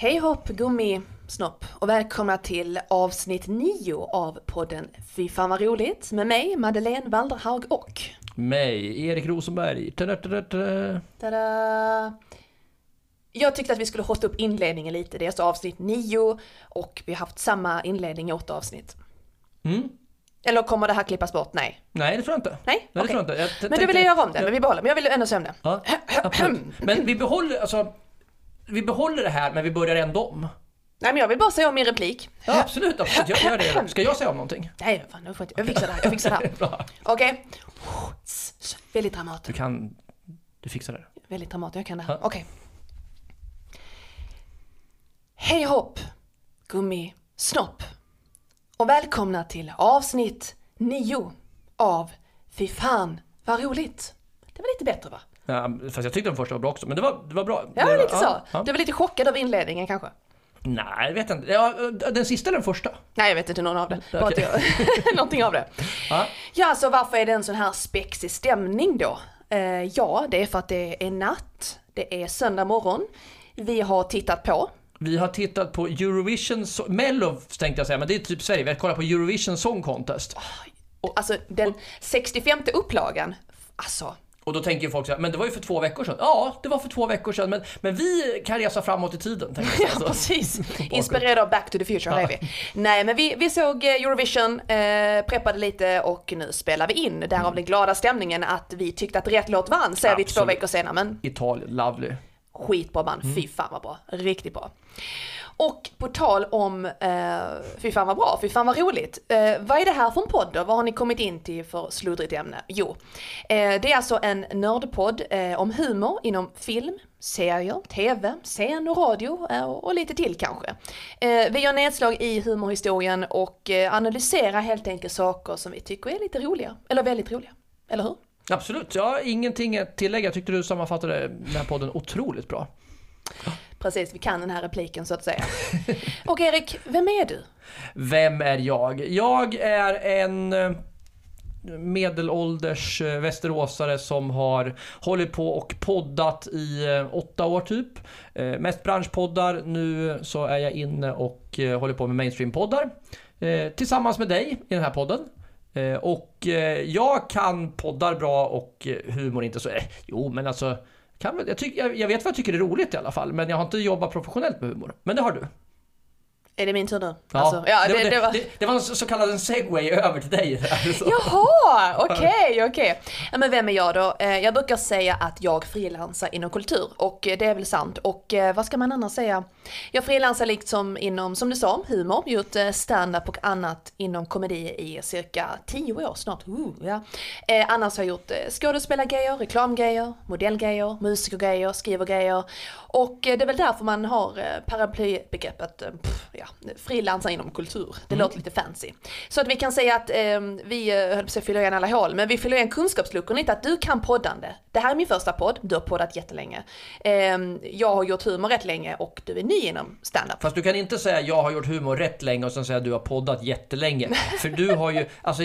Hej hopp gummi snopp och välkomna till avsnitt 9 av podden Fy fan vad roligt med mig Madeleine Walderhaug och Mig, Erik Rosenberg. Ta-da-ta-da-ta. Tada! Jag tyckte att vi skulle hosta upp inledningen lite, det är alltså avsnitt 9 och vi har haft samma inledning i åtta avsnitt. Mm. Eller kommer det här klippas bort? Nej. Nej, det tror jag inte. Nej? det Okej. tror jag inte. Jag Men du ville göra om det, men vi behåller, men jag vill ändå säga om det. Ja. Men vi behåller, alltså, vi behåller det här, men vi börjar ändå om. Nej men jag vill bara säga om min replik. Ja, absolut, absolut. Jag gör det. Ska jag säga om någonting? Nej, fan, jag, jag fixar det här, jag fixar det här. Okej? Väldigt dramatiskt. Du kan, du fixar det. Väldigt dramatiskt, jag kan det här. Okej. Hej hopp, gummi, snopp. Och välkomna till avsnitt 9 av Fy fan vad roligt. Det var lite bättre va? Fast jag tyckte den första var bra också, men det var, det var bra. Ja, det var, lite så. ja. Du var lite chockad av inledningen kanske? Nej, jag vet inte. Ja, den sista eller den första? Nej, jag vet inte någon av det. Bara jag, någonting av det. Ja. Ja, så varför är det en sån här spexig stämning då? Eh, ja, det är för att det är natt. Det är söndag morgon. Vi har tittat på. Vi har tittat på Eurovision, so- Mello tänkte jag säga, men det är typ Sverige. Vi har kollat på Eurovision Song Contest. Alltså den 65 upplagan. Alltså, Och då tänker folk så här, men det var ju för två veckor sedan. Ja, det var för två veckor sedan, men, men vi kan resa framåt i tiden. Tänker jag. ja Så- precis. Inspirerad av Back to the Future här är vi. Nej, men vi, vi såg eh, Eurovision, eh, preppade lite och nu spelar vi in. Därav den glada stämningen att vi tyckte att rätt låt vann, säger vi två veckor senare. Men Italien, lovely. Skitbra band, Mm. fy fan vad bra. Riktigt bra. Och på tal om eh, fy fan vad bra, fy fan vad roligt. Eh, vad är det här för en podd då? Vad har ni kommit in till för sluddrigt ämne? Jo, eh, det är alltså en nördpodd eh, om humor inom film, serier, tv, scen och radio eh, och lite till kanske. Eh, vi gör nedslag i humorhistorien och eh, analyserar helt enkelt saker som vi tycker är lite roliga, eller väldigt roliga. Eller hur? Absolut, jag har ingenting att tillägga. Jag tyckte du sammanfattade den här podden otroligt bra. Precis, vi kan den här repliken så att säga. Och Erik, vem är du? Vem är jag? Jag är en eh, medelålders eh, västeråsare som har hållit på och poddat i eh, åtta år typ. Mest branschpoddar. Nu så är jag inne och håller på med mainstream-poddar. Tillsammans med dig i den här podden. Och jag kan poddar bra och humor inte så... Jo, men alltså... Kan, väl- jag, tyck, jag, jag vet vad jag tycker är roligt i alla fall, men jag har inte jobbat professionellt med humor. Men det har du. Är det min tur nu? Ja, Alltså, ja, det, det, det, var... det, var en så kallad en segway över till dig. där, så. Jaha, okej, okej. Ja, men vem är jag då? Eh, Jag brukar säga att jag frilansar inom kultur och eh, det är väl sant. Och eh, vad ska man annars säga? Jag frilansar liksom inom, som du sa, humor, gjort stand-up och annat inom komedi i cirka tio år snart. Uh, ja. annars har jag gjort skådespelargrejer, reklamgrejer, modellgrejer, musikergrejer, skrivergrejer. Och det är väl därför man har paraplybegreppet pff, ja, frilansar inom kultur. Det låter lite fancy. Så att vi kan säga att eh, vi, höll på att fyller igen alla hål, men vi fyller igen kunskapsluckor lite att du kan poddande. Det här är min första podd, du har poddat jättelänge. Eh, jag har gjort humor rätt länge och du är ny inom standup. Fast du kan inte säga jag har gjort humor rätt länge och sen säga du har poddat jättelänge. För du har ju, alltså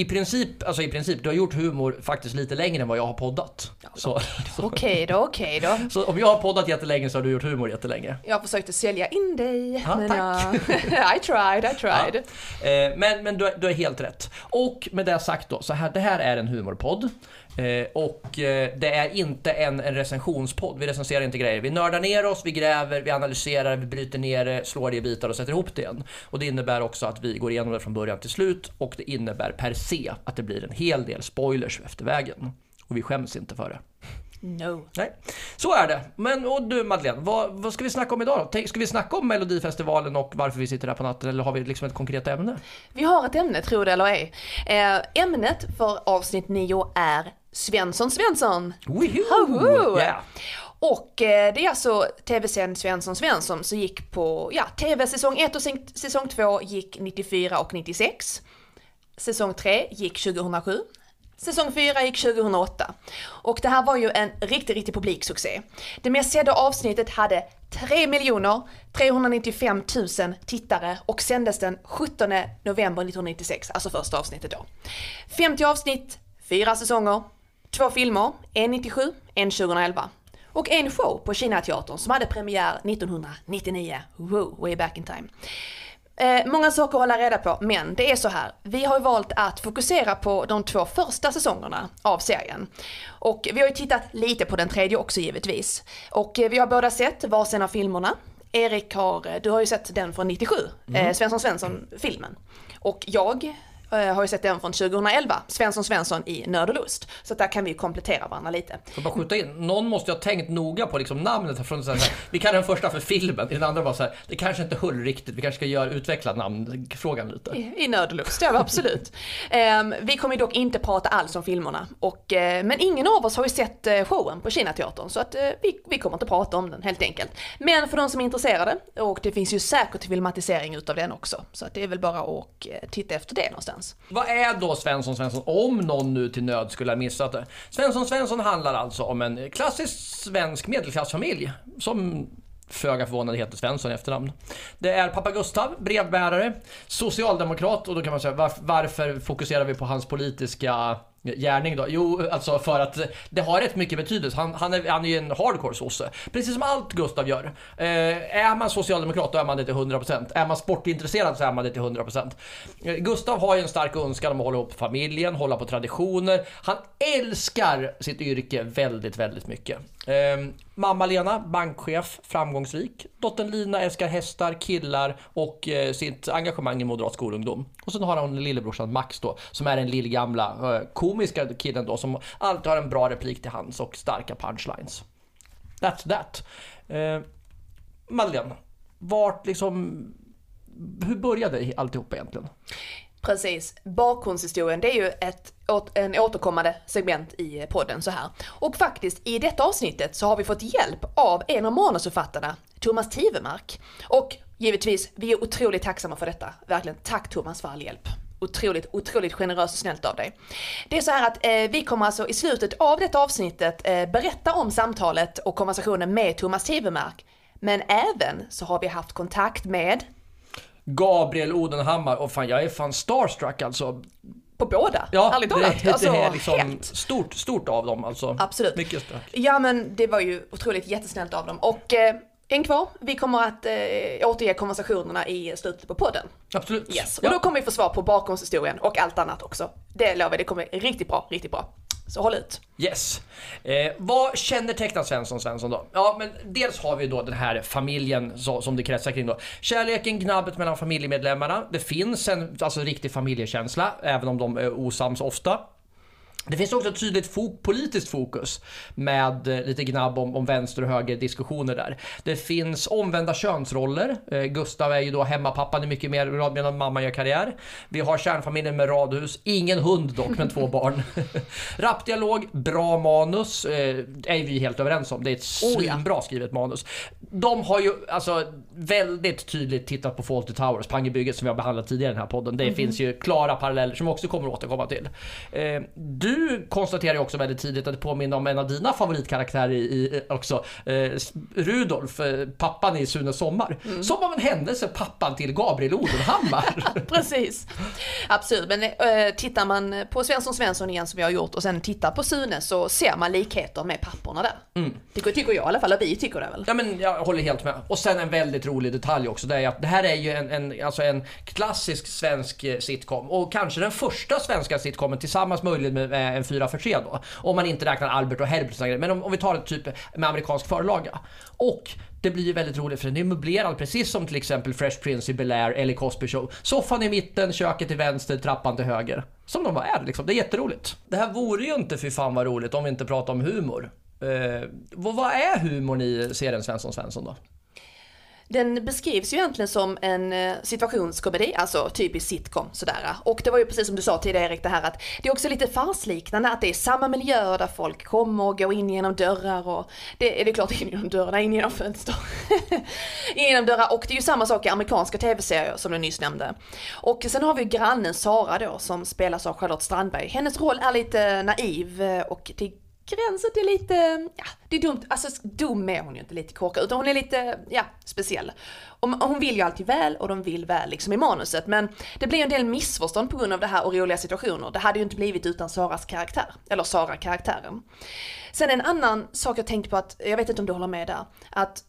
i, princip, alltså i princip, du har gjort humor faktiskt lite längre än vad jag har poddat. Så, så, Okej då, okej då. så om jag har poddat jättelänge så har du gjort humor jättelänge. Jag försökte sälja in dig, Ja, men tack. jag... I tried, I tried. Eh, men men du, du är helt rätt. Och med det sagt då, så här, det här är en humorpodd. Eh, och eh, det är inte en, en recensionspodd. Vi recenserar inte grejer. Vi nördar ner oss, vi gräver, vi analyserar, vi bryter ner det, slår det i bitar och sätter ihop det igen. Och det innebär också att vi går igenom det från början till slut. Och det innebär per se att det blir en hel del spoilers efter vägen. Och vi skäms inte för det. No. Nej, så är det. Men och du Madeleine, vad, vad ska vi snacka om idag då? Ska vi snacka om Melodifestivalen och varför vi sitter här på natten eller har vi liksom ett konkret ämne? Vi har ett ämne, tro det eller ej. Eh, ämnet för avsnitt 9 är Svensson Svensson. Woho! Yeah. Och eh, det är alltså tv-serien Svensson Svensson som gick på, ja, tv säsong 1 och säsong 2 gick 94 och 96. Säsong 3 gick 2007. Säsong 4 gick 2008. Och det här var ju en riktig, riktig publiksuccé. Det mest sedda avsnittet hade 3 395 000 tittare och sändes den 17 november 1996, alltså första avsnittet då. 50 avsnitt, 4 säsonger, två filmer, en 97, en 2011. och en show på Kinateatern som hade premiär 1999. Woo, way back in time. Eh, många saker att hålla reda på, men det är så här. Vi har valt att fokusera på de två första säsongerna av serien. Och vi har ju tittat lite på den tredje också givetvis. Och eh, vi har båda sett varsin av filmerna. Erik har, eh, du har ju sett den från 97, mm. eh, Svensson Svensson-filmen. Och jag Eh, har ju sett den från 2011, Svensson Svensson i Nörd och Lust. Så där kan vi komplettera varandra lite. Får bara skjuta in, någon måste ju ha tänkt noga på liksom namnet. Från så här, vi kan den första för filmen, den andra var så här, det kanske inte höll riktigt, vi kanske ska göra, utveckla namnfrågan lite. I, i Nörd och Lust, ja absolut. um, vi kommer dock inte prata alls om filmerna. Och, uh, men ingen av oss har ju sett uh, showen på Kinateatern, så att uh, vi, vi kommer inte prata om den helt enkelt. Men för de som är intresserade, och det finns ju säkert filmatisering utav den också, så att det är väl bara att titta efter det någonstans någonstans. Vad är då Svensson Svensson om någon nu till nöd skulle ha missat det? Svensson Svensson handlar alltså om en klassisk svensk medelklassfamilj som föga förvånande heter Svensson i efternamn. Det är pappa Gustav, brevbärare, socialdemokrat och då kan man säga varför, varför fokuserar vi på hans politiska gärning då? Jo, alltså för att det har rätt mycket betydelse. Han, han, är, han är ju en hardcore sosse. Precis som allt Gustav gör. Eh, är man socialdemokrat då är man det till 100%. Är man sportintresserad så är man det till 100%. Eh, Gustav har ju en stark önskan om att hålla ihop familjen, hålla på traditioner. Han älskar sitt yrke väldigt, väldigt mycket. Eh, mamma Lena, bankchef, framgångsrik. Dottern Lina älskar hästar, killar och eh, sitt engagemang i moderat skolungdom. Och sen har hon lillebrorsan Max då, som är den lillgamla eh, komiska killen då, som alltid har en bra replik till hands och starka punchlines. That's that. Eh, Madeleine, vart liksom... Hur började alltihop egentligen? Precis. Bakgrundshistorien det är ju ett, en återkommande segment i podden så här. Och faktiskt i detta avsnittet så har vi fått hjälp av en av manusförfattarna, Thomas Tivemark. Och givetvis, vi är otroligt tacksamma för detta. Verkligen, tack Thomas för all hjälp. Otroligt, otroligt generöst och snällt av dig. Det är så här att eh, vi kommer alltså i slutet av detta avsnittet eh, berätta om samtalet och konversationen med Thomas Tivemark. Men även så har vi haft kontakt med Gabriel Odenhammar, och fan jag är fan starstruck alltså. På båda? Ja, ärligt talat. Det, alltså, det är liksom helt. stort, stort av dem alltså. Absolut. Mycket starkt. Ja men det var ju otroligt jättesnällt av dem. Och eh, en kvar, vi kommer att eh, återge konversationerna i slutet på podden. Absolut. Yes. Och ja. då kommer vi få svar på bakgrundshistorien och allt annat också. Det lovar jag, det kommer riktigt bra, riktigt bra. Så håll ut. Yes. Eh, vad kännetecknar Svensson Svensson då? Ja, men dels har vi då den här familjen så, som det kretsar kring då. Kärleken, gnabbet mellan familjemedlemmarna. Det finns en alltså, riktig familjekänsla, även om de är osams ofta. Det finns också ett tydligt fok politiskt fokus med eh, lite gnabb om, om vänster och höger diskussioner där. Det finns omvända könsroller. Eh, Gustav är ju då hemmapappan i mycket mer grad medan mamma gör karriär. Vi har kärnfamiljen med radhus, ingen hund dock men två barn. Rappdialog, bra manus, eh, är vi helt överens om. Det är ett svinbra oh, ja. skrivet manus. De har ju alltså väldigt tydligt tittat på Fawlty Towers, Pangebygget som vi har behandlat tidigare i den här podden. Det mm finns ju klara paralleller som också kommer att återkomma till. Eh, du konstaterar ju också väldigt tidigt att det påminner om en av dina favoritkaraktärer i, i också. Eh, Rudolf, eh, pappan i Sunes sommar. Mm. Som av en händelse pappan till Gabriel Odenhammar. Precis. Absolut, men eh, tittar man på Svensson Svensson igen som vi har gjort och sen tittar på Sune så ser man likheter med papporna där. Mm. Tycker, tycker jag i alla fall, och vi tycker det väl. Ja men jag håller helt med. Och sen en väldigt rolig detalj också, det är att det här är ju en, en, alltså en klassisk svensk eh, sitcom och kanske den första svenska sitcomen tillsammans möjligen med eh, en 4 för 3 då. Om man inte räknar Albert och Herbert och Men om, om vi tar det typ med amerikansk förlaga. Och det blir ju väldigt roligt för den är möblerad precis som till exempel Fresh Prince i Bel-Air eller Cosby Show. Soffan i mitten, köket till vänster, trappan till höger. Som de är liksom. Det är jätteroligt. Det här vore ju inte för fan vad roligt om vi inte pratar om humor. Eh, vad är humorn i serien Svensson Svensson då? Den beskrivs ju egentligen som en eh, situationskomedi, alltså typisk sitcom sådär. Och det var ju precis som du sa tidigare Erik, det här att det är också lite farsliknande att det är samma miljö där folk kommer och går in genom dörrar och det är det klart in genom dörrarna, in genom fönster. in genom dörrar och det är ju samma sak i amerikanska tv-serier som du nyss nämnde. Och sen har vi grannen Sara då som spelas av Charlotte Strandberg. Hennes roll är lite naiv eh, och till gränsen till lite, ja det är dumt, alltså dum är hon ju inte lite korkad, utan hon är lite, ja, speciell. Och hon vill ju alltid väl och de vill väl liksom i manuset, men det blir en del missförstånd på grund av det här och roliga situationer. Det hade ju inte blivit utan Saras karaktär, eller Sara-karaktären. Sen en annan sak jag tänkte på att, jag vet inte om du håller med där, att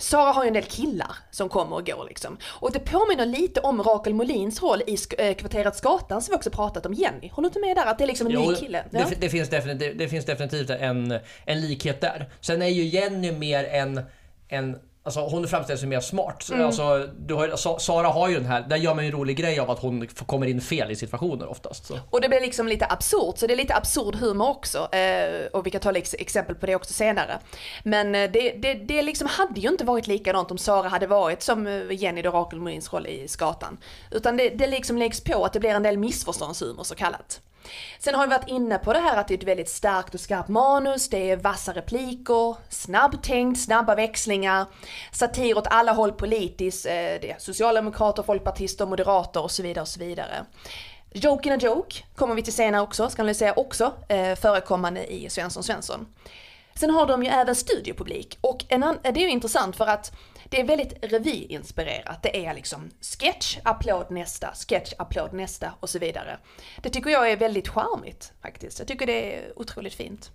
Sara har ju en del killar som kommer och går liksom. Och det påminner lite om Rakel Molins roll i eh, kvarteret Skatan som vi också pratat om Jenny. Håller du inte med där? Att det är liksom en Jo, ny kille? det, Ja. det, finns definitivt, det finns definitivt en, en likhet där. Sen är ju Jenny mer en, en Alltså hon framställs ju mer smart. Mm. Alltså, du har, Sa- Sara har ju den här, där gör man ju en rolig grej av att hon kommer in fel i situationer oftast. Så. Och det blir liksom lite absurt, så det är lite absurd humor också. Eh, och vi kan ta ex- exempel på det också senare. Men eh, det, det, det liksom hade ju inte varit likadant om Sara hade varit som eh, Jenny då Rakel Molins roll i Skatan. Utan det, det liksom läggs på att det blir en del missförståndshumor så kallat. Sen har vi varit inne på det här att det är ett väldigt starkt och skarpt manus, det är vassa repliker, snabbtänkt, snabba växlingar, satir åt alla håll politiskt, eh, det är socialdemokrater, folkpartister, moderater och så vidare och så vidare. Joke in a joke kommer vi till senare också, ska ni säga också, eh, förekommande i Svensson Svensson. Sen har de ju även studiopublik och en eh, det är ju intressant för att det är väldigt revyinspirerat. Det är liksom sketch, applåd nästa, sketch, applåd nästa och så vidare. Det tycker jag är väldigt charmigt faktiskt. Jag tycker det är otroligt fint.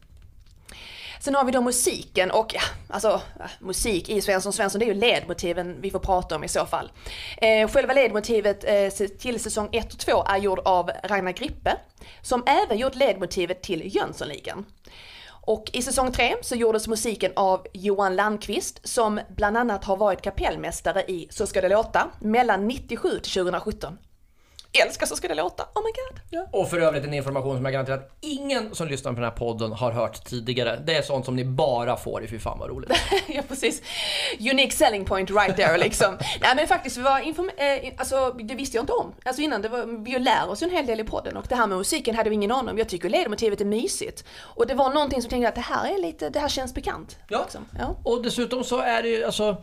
Sen har vi då musiken och ja, alltså äh, musik i Svensson Svensson det är ju ledmotiven vi får prata om i så fall. Eh, själva ledmotivet eh, till säsong 1 och 2 är gjord av Ragnar Grippe som även gjort ledmotivet till Jönssonligan. Och i säsong tre så gjordes musiken av Johan Landqvist som bland annat har varit kapellmästare i Så ska det låta mellan 97 till 2017. Älskar Så ska det låta, oh my god! Och för övrigt en information som jag garanterar att ingen som lyssnar på den här podden har hört tidigare. Det är sånt som ni bara får i Fy fan vad roligt. ja precis. Unique selling point right there liksom. Nej men faktiskt, vi var inform- eh, alltså det visste jag inte om. Alltså innan, det var, vi lär oss en hel del i podden och det här med musiken hade vi ingen aning om. Jag tycker ledmotivet är mysigt. Och det var någonting som tänkte att det här är lite, det här känns bekant. Ja. Liksom. ja. Och dessutom så är det ju alltså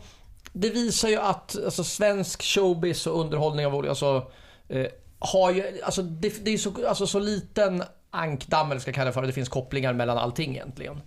Det visar ju att alltså, svensk showbiz och underhållning av olika alltså, eh, har ju, alltså det, det är ju så, alltså, så liten ankdamm eller ska jag kalla det för, det finns kopplingar mellan allting egentligen.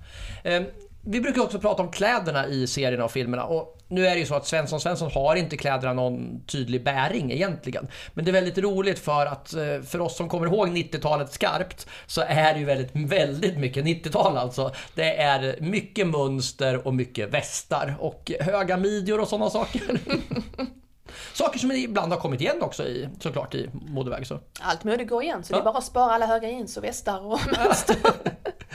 Eh, vi brukar också prata om kläderna i serierna och filmerna och nu är det ju så att Svensson Svensson har inte kläderna någon tydlig bäring egentligen. Men det är väldigt roligt för att eh, för oss som kommer ihåg 90-talet skarpt så är det ju väldigt, väldigt mycket 90-tal alltså. Det är mycket mönster och mycket västar och höga midjor och sådana saker. Saker som ibland har kommit igen också i, såklart i modeväg. Så. Allt mode går igen så Ja. det är bara att spara alla höga jeans och västar och mönster.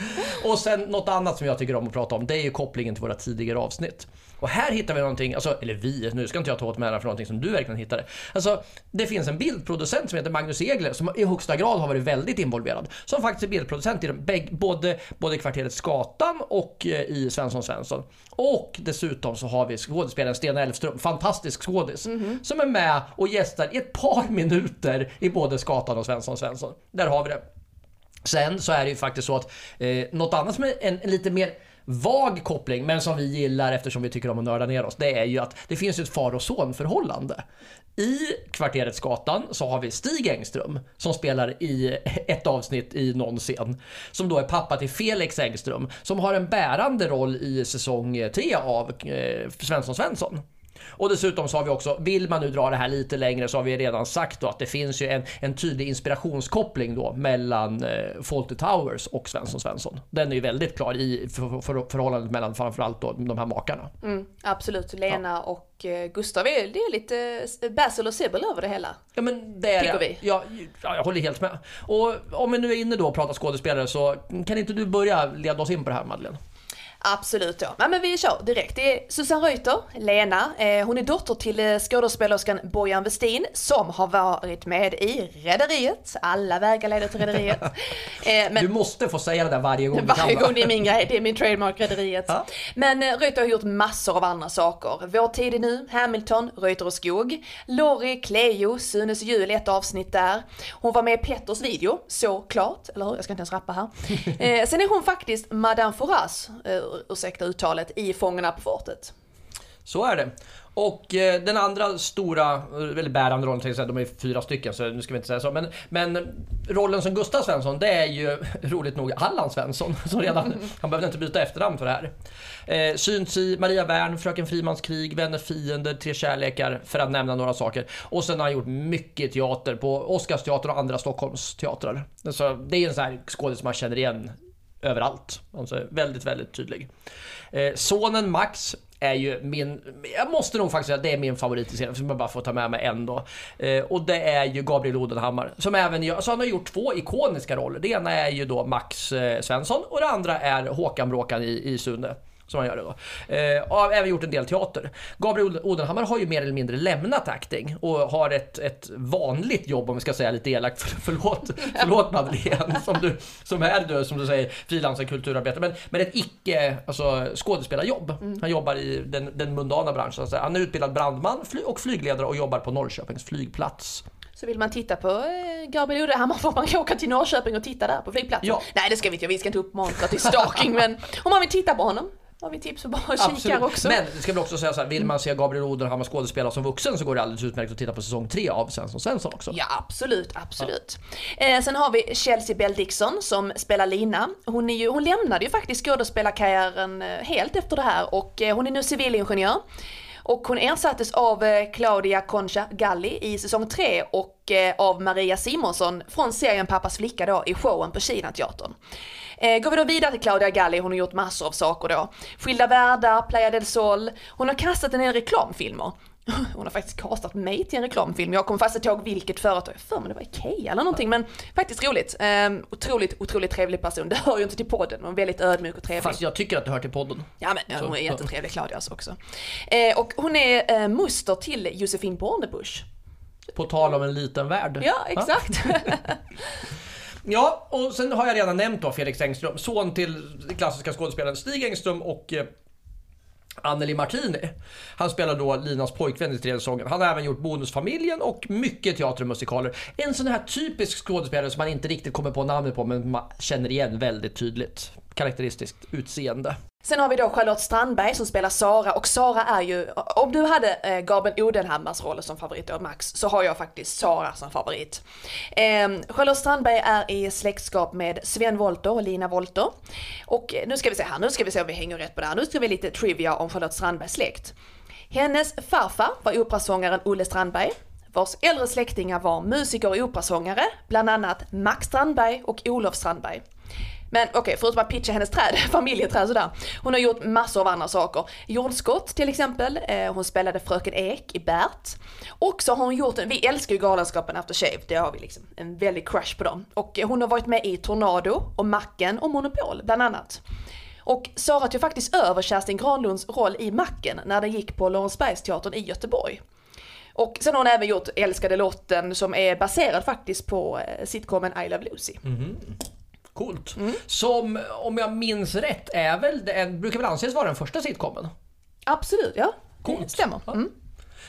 Och sen något annat som jag tycker om att prata om, det är ju kopplingen till våra tidigare avsnitt. Och här hittar vi någonting, alltså, eller vi, nu ska inte jag ta åt mig äran för någonting som du verkligen hittade. Alltså, det finns en bildproducent som heter Magnus Egler som i högsta grad har varit väldigt involverad. Som faktiskt är bildproducent i de, både, både kvarteret Skatan och eh, i Svensson Svensson. Och dessutom så har vi skådespelaren Sten Elfström, fantastisk skådis, som är med och gästar i ett par minuter i både Skatan och Svensson Svensson. Där har vi det. Sen så är det ju faktiskt så att eh, något annat som är en, en lite mer vag koppling, men som vi gillar eftersom vi tycker om att nörda ner oss, det är ju att det finns ett far och son förhållande. I kvarteret Skatan så har vi Stig Engström som spelar i ett avsnitt i någon scen. Som då är pappa till Felix Engström som har en bärande roll i säsong 3 av eh, Svensson Svensson. Och dessutom så har vi också, vill man nu dra det här lite längre så har vi redan sagt då att det finns ju en, en tydlig inspirationskoppling då mellan eh, Fawlty Towers och Svensson Svensson. Den är ju väldigt klar i för, för, förhållandet mellan framförallt då de här makarna. Mm, absolut, Lena och eh, Gustav, är, det är lite Basil och Sibyl över det hela. Ja men det är det. Ja, ja, jag håller helt med. Och om vi nu är inne då och pratar skådespelare så kan inte du börja leda oss in på det här Madeleine? Absolut. Ja, men vi kör direkt. Det är Susanne Reuter, Lena. Eh, hon är dotter till eh, skådespelerskan Bojan Westin som har varit med i Rederiet. Alla vägar leder till Rederiet. Eh, men Du måste få säga det där varje gång varje va? gång det är min grej, det är min trademark Rederiet. Ja. Men eh, Reuter har gjort massor av andra saker. Vår tid är nu, Hamilton, Reuter och Skog, Lori, Cleo, Sunes jul ett avsnitt där. Hon var med i Petters video, såklart, eller hur? Jag ska inte ens rappa här. Sen är hon faktiskt Madame Foras, ursäkta uttalet, i Fångarna på fortet. Så är det. Och eh, den andra stora, eh, väldigt bärande rollen, jag säga, de är fyra stycken så nu ska vi inte säga så. Men, men rollen som Gustav Svensson, det är ju roligt nog Allan Svensson. Som redan, han behövde inte byta efternamn för det här. Eh, syns i Maria Wern, Fröken Frimans krig, Vänner fiender, Tre kärlekar, för att nämna några saker. Och sen har han gjort mycket teater på Oscarsteatern och andra Stockholms teatrar. Så det är en sån här skådis som man känner igen överallt. Alltså väldigt, väldigt tydlig. Eh, sonen Max är ju min, jag måste nog faktiskt säga att det är min favorit i serien, som jag bara får ta med mig en då. Eh, och det är ju Gabriel Odenhammar, som även gör, så han har gjort två ikoniska roller. Det ena är ju då Max eh, Svensson och det andra är Håkan Bråkan i, i Sune som han gör det då. Eh, har även gjort en del teater. Gabriel Odenhammar har ju mer eller mindre lämnat acting och har ett, ett vanligt jobb om vi ska säga lite elakt. För, förlåt, förlåt Madeleine som, du, som är du, som du säger frilansande kulturarbetare. Men, men ett icke alltså, skådespelarjobb. Mm. Han jobbar i den, den mundana branschen. Alltså, han är utbildad brandman och flygledare och jobbar på Norrköpings flygplats. Så vill man titta på eh, Gabriel Odenhammar får man åka till Norrköping och titta där på flygplatsen. Ja. Nej det ska vi inte, vi ska inte uppmuntra till stalking men om man vill titta på honom har vi tips och bara kikar också. Men det ska vi också säga så här, vill man se Gabriel Odenhammar skådespela som vuxen så går det alldeles utmärkt att titta på säsong 3 av Svensson Svensson också. Ja absolut, absolut. Ja. Eh, sen har vi Chelsea Bell Dixon som spelar Lina. Hon, är ju, hon lämnade ju faktiskt skådespelarkarriären eh, helt efter det här och eh, hon är nu civilingenjör. Och hon ersattes av eh, Claudia Concha Galli i säsong 3 och av Maria Simonsson från serien Pappas flicka då i showen på Kinateatern. Eh, går vi då vidare till Claudia Galli, hon har gjort massor av saker då. Skilda världar, Playa del Sol, hon har kastat en del reklamfilmer. Hon har faktiskt kastat mig till en reklamfilm. Jag kommer fast inte ihåg vilket företag, för mig det var Ikea eller någonting. Men faktiskt roligt. Um, otroligt, otroligt trevlig person. Det hör ju inte till podden, men väldigt ödmjuk och trevlig. Fast jag tycker att det hör till podden. Ja men så, hon är jättetrevlig Claudias också. Uh, och hon är uh, muster till Josefin Bornebusch. På tal om en liten värld. Ja, exakt. Ja, och sen har jag redan nämnt då Felix Engström, son till klassiska skådespelaren Stig Engström och eh, Anneli Martini. Han spelar då Linas pojkvän i tredje säsongen. Han har även gjort Bonusfamiljen och mycket teater och musikaler. En sån här typisk skådespelare som man inte riktigt kommer på namnet på men man känner igen väldigt tydligt. Karaktäristiskt utseende. Sen har vi då Charlotte Strandberg som spelar Sara och Sara är ju, om du hade eh, Gabriel Odenhammars roll som favorit av Max, så har jag faktiskt Sara som favorit. Eh, Charlotte Strandberg är i släktskap med Sven Wollter och Lina Wollter. Och eh, nu ska vi se här, nu ska vi se om vi hänger rätt på det här. Nu ska vi lite trivia om Charlotte Strandbergs släkt. Hennes farfar var operasångaren Olle Strandberg vars äldre släktingar var musiker och operasångare, bland annat Max Strandberg och Olof Strandberg. Men okej, okay, förutom att pitcha hennes träd, familjeträd sådär. Hon har gjort massor av andra saker. Jordskott till exempel, eh, hon spelade Fröken Ek i Bert. Och så har hon gjort, vi älskar ju Galenskapen After Shave, det har vi liksom en väldig crush på dem. Och eh, hon har varit med i Tornado och Macken och Monopol bland annat. Och Sara tog faktiskt över Kerstin Granlunds roll i Macken när den gick på Lorensbergsteatern i Göteborg. Och sen har hon även gjort Älskade Lotten som är baserad faktiskt på eh, sitcomen I Love Lucy. Mm -hmm. Coolt. Mm. Som, om jag minns rätt, är väl, den, brukar väl anses vara den första sitcomen? Absolut, ja. Coolt. Det stämmer. Mm.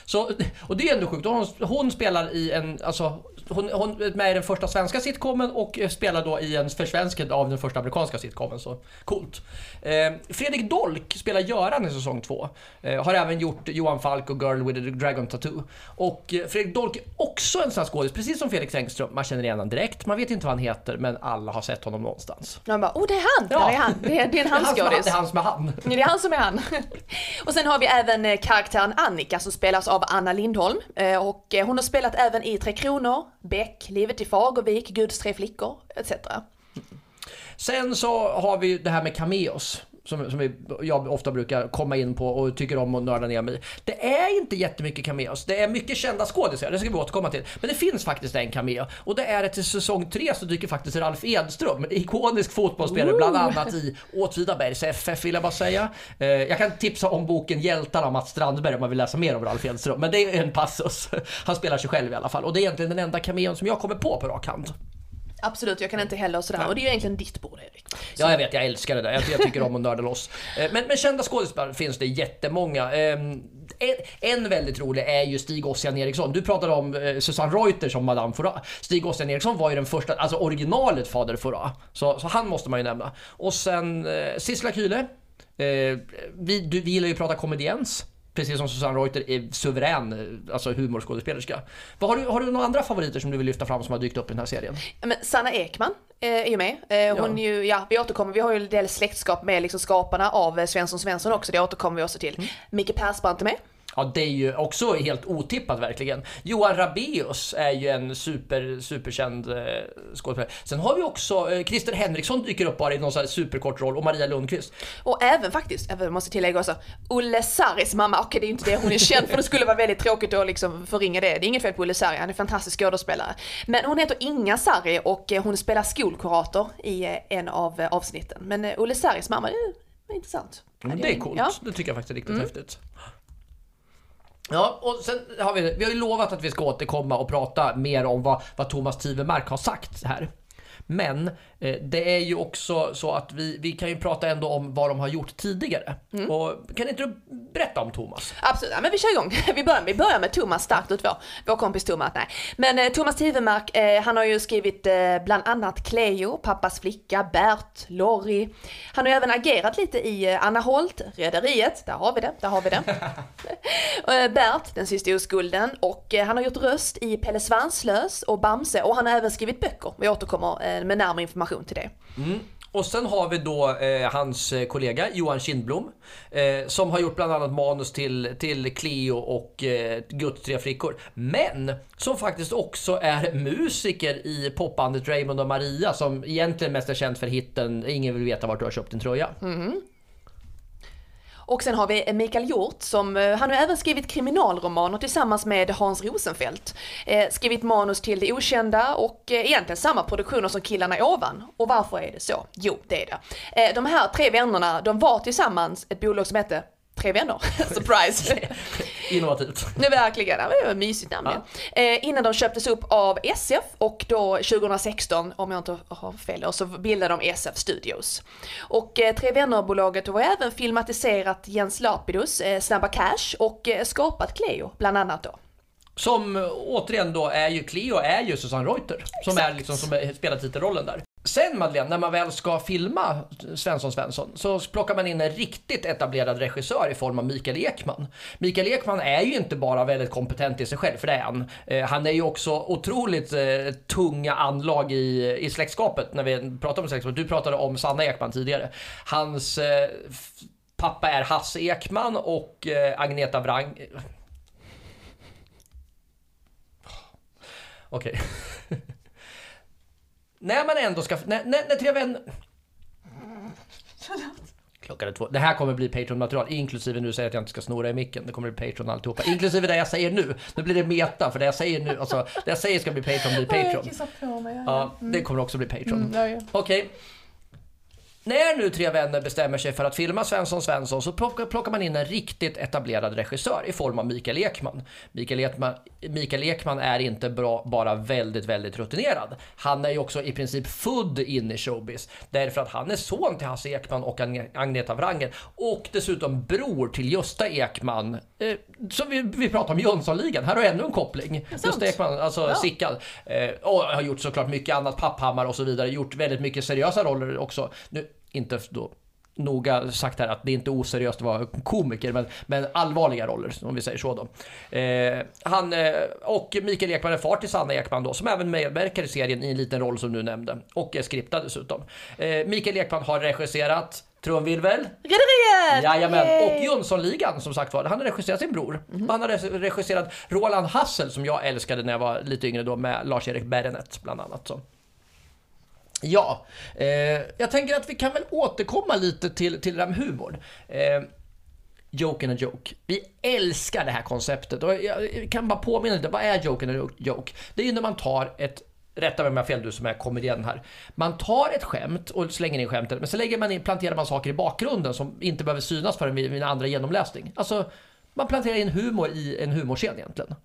Så, och det är ändå sjukt. Hon, hon spelar i en, alltså, hon, hon är med i den första svenska sitcomen och spelar då i en försvenskad av den första amerikanska sitcomen. Så coolt. Eh, Fredrik Dolk spelar Göran i säsong 2. Eh, har även gjort Johan Falk och Girl with a Dragon Tattoo. Och eh, Fredrik Dolk är också en sån här skådis, precis som Felix Engström. Man känner igen honom direkt, man vet inte vad han heter, men alla har sett honom någonstans. Man bara, oh det är han! Ja. Det är han, det är, det är en han skådis. Det är han som är han. Det är han som är han. och sen har vi även eh, karaktären Annika som spelas av Anna Lindholm. Eh, och eh, hon har spelat även i Tre Kronor, Beck, Livet i Fagervik, Guds tre flickor etc. Sen så har vi det här med cameos som, som jag ofta brukar komma in på och tycker om att nörda ner mig Det är inte jättemycket cameos. Det är mycket kända skådisar, det ska vi återkomma till. Men det finns faktiskt en cameo. Och det är att i säsong 3 så dyker faktiskt Ralf Edström, ikonisk fotbollsspelare, bland annat i Åtvidabergs FF vill jag bara säga. Eh, jag kan tipsa om boken Hjältarna av Mats Strandberg om man vill läsa mer om Ralf Edström. Men det är en passus. Han spelar sig själv i alla fall. Och det är egentligen den enda cameon som jag kommer på på rak hand. Absolut, jag kan inte heller sådär. Ja. Och det är ju egentligen ditt bord Erik. Så. Ja, jag vet, jag älskar det där. Jag, jag tycker om att nörda loss. Eh, men, men kända skådespelare finns det jättemånga. Ehm, en, en väldigt rolig är ju Stig Ossian Eriksson. Du pratade om eh, Susanne Reuter som Madame Fora. Stig Ossian Eriksson var ju den första, alltså originalet Fader Fora. Så, så han måste man ju nämna. Och sen eh, Sissela Kyle. Vi, du, vi gillar ju att prata komediens. Precis som Susanne Reuter, är suverän eh, alltså humorskådespelerska. Vad har, du, har du några andra favoriter som du vill lyfta fram som har dykt upp i den här serien? Men Sanna Ekman eh, är ju med. Eh, hon Ja. ju, ja vi återkommer, vi har ju en del släktskap med liksom skaparna av Svensson Svensson också, det återkommer vi också till. Mm. Micke Persbrandt är med. Ja, det är ju också helt otippat verkligen. Johan Rabaeus är ju en super, superkänd eh, skådespelare. Sen har vi också eh, Christer Henriksson dyker upp bara i någon sån här superkort roll och Maria Lundqvist. Och även faktiskt, jag måste tillägga också, Olle Sarris mamma, okej det är ju inte det hon är känd för, det skulle vara väldigt tråkigt att liksom förringa det. Det är inget fel på Olle Sarri, han är en fantastisk skådespelare. Men hon heter Inga Sarri och eh, hon spelar skolkurator i eh, en av eh, avsnitten. Men Olle Sarris mamma, det är- intressant. Mm, det är coolt. Ja. Det tycker jag faktiskt är riktigt häftigt. Ja, och sen har vi, vi har ju lovat att vi ska återkomma och prata mer om vad, vad Thomas Tivemark har sagt här. Men eh, det är ju också så att vi, vi kan ju prata ändå om vad de har gjort tidigare. Och kan inte du berätta om Thomas? Absolut, ja, men vi kör igång. Vi börjar, vi börjar med Thomas starkt ut vår, vår kompis Thomas. Nej. Men eh, Thomas Tivemark, eh, han har ju skrivit eh, bland annat Cleo, Pappas flicka, Bert, Lorry. Han har ju även agerat lite i eh, Anna Holt, Rederiet, där har vi det, där har vi det. Eh, Bert, Den sista oskulden och han har gjort röst i Pelle Svanslös och Bamse och han har även skrivit böcker. Vi återkommer med närmare information till det. Och sen har vi då eh, hans eh, kollega Johan Kindblom eh, som har gjort bland annat manus till, till Cleo och eh, Guds tre flickor. Men som faktiskt också är musiker i popbandet Raymond och Maria som egentligen mest är känd för hitten Ingen vill veta vart du har köpt din tröja. Och sen har vi Mikael Hjort som, eh, han har även skrivit kriminalromaner tillsammans med Hans Rosenfeldt. Eh, skrivit manus till Det Okända och eh, egentligen samma produktioner som Killarna ovan. Och varför är det så? Jo, det är det. Eh, de här tre vännerna, de var tillsammans ett bolag som hette Tre vänner. Surprise! Innovativt. Nu verkligen, det var mysigt namn ja. eh, Innan de köptes upp av SF och då 2016, om jag inte har fel, så bildade de SF Studios. Och eh, Tre Vänner-bolaget har även filmatiserat Jens Lapidus eh, Snabba Cash och eh, skapat Cleo, bland annat då. Som eh, återigen då är ju Cleo är ju Susanne Reuter som är liksom som spelar titelrollen där. Sen Madeleine, när man väl ska filma Svensson Svensson så plockar man in en riktigt etablerad regissör i form av Mikael Ekman. Mikael Ekman är ju inte bara väldigt kompetent i sig själv, för det är han. Eh, han är ju också otroligt eh, tunga anlag i, i släktskapet när vi pratar om släktskapet. Du pratade om Sanna Ekman tidigare. Hans eh, pappa är Hasse Ekman och eh, Agneta Wrang... Okej när man ändå ska... När, när, när Tre Vänner... Klockan är två. Det här kommer bli Patreon-material, inklusive nu säger jag att jag inte ska snora i micken. Det kommer bli Patreon alltihopa. Inklusive det jag säger nu. Nu blir det meta, för det jag säger nu, alltså det jag säger ska bli Patreon blir Patreon. Ja, det kommer också bli Patreon. ja. Okej. När nu tre vänner bestämmer sig för att filma Svensson Svensson så plockar man in en riktigt etablerad regissör i form av Mikael Ekman. Mikael Ekman, Mikael Ekman är inte bra, bara väldigt, väldigt rutinerad. Han är ju också i princip född in i showbiz. Därför att han är son till Hasse Ekman och Agne- Agneta Wrangel. Och dessutom bror till Gösta Ekman. Eh, som vi, vi pratade om Jönssonligan. Här har ännu en koppling. Gösta Ekman, alltså Ja. Sickan. Eh, och har gjort såklart mycket annat, Papphammar och så vidare. Gjort väldigt mycket seriösa roller också. Nu, inte då noga sagt här att det är inte oseriöst att vara komiker, men, men allvarliga roller om vi säger så då. Eh, han eh, och Mikael Ekman är far till Sanna Ekman då, som även medverkar i serien i en liten roll som du nämnde. Och är skriptad dessutom. Eh, Mikael Ekman har regisserat Trumvirvel, Rederiet! Jajamän, Yay! och Jönssonligan som sagt var. Han har regisserat sin bror. Mhm. Han har regisserat Roland Hassel som jag älskade när jag var lite yngre då med Lars-Erik Berenet bland annat. Så. Ja, eh, jag tänker att vi kan väl återkomma lite till, till det där med humor. Eh, Joke and a joke. Vi älskar det här konceptet och jag kan bara påminna lite, vad är joke and a joke? Det är ju när man tar ett Rätta mig om jag har fel du som är komedian här. Man tar ett skämt och slänger in skämtet, men så lägger man in, planterar man saker i bakgrunden som inte behöver synas förrän vid, vid en andra genomläsning. Alltså, man planterar in humor i en humorscen egentligen.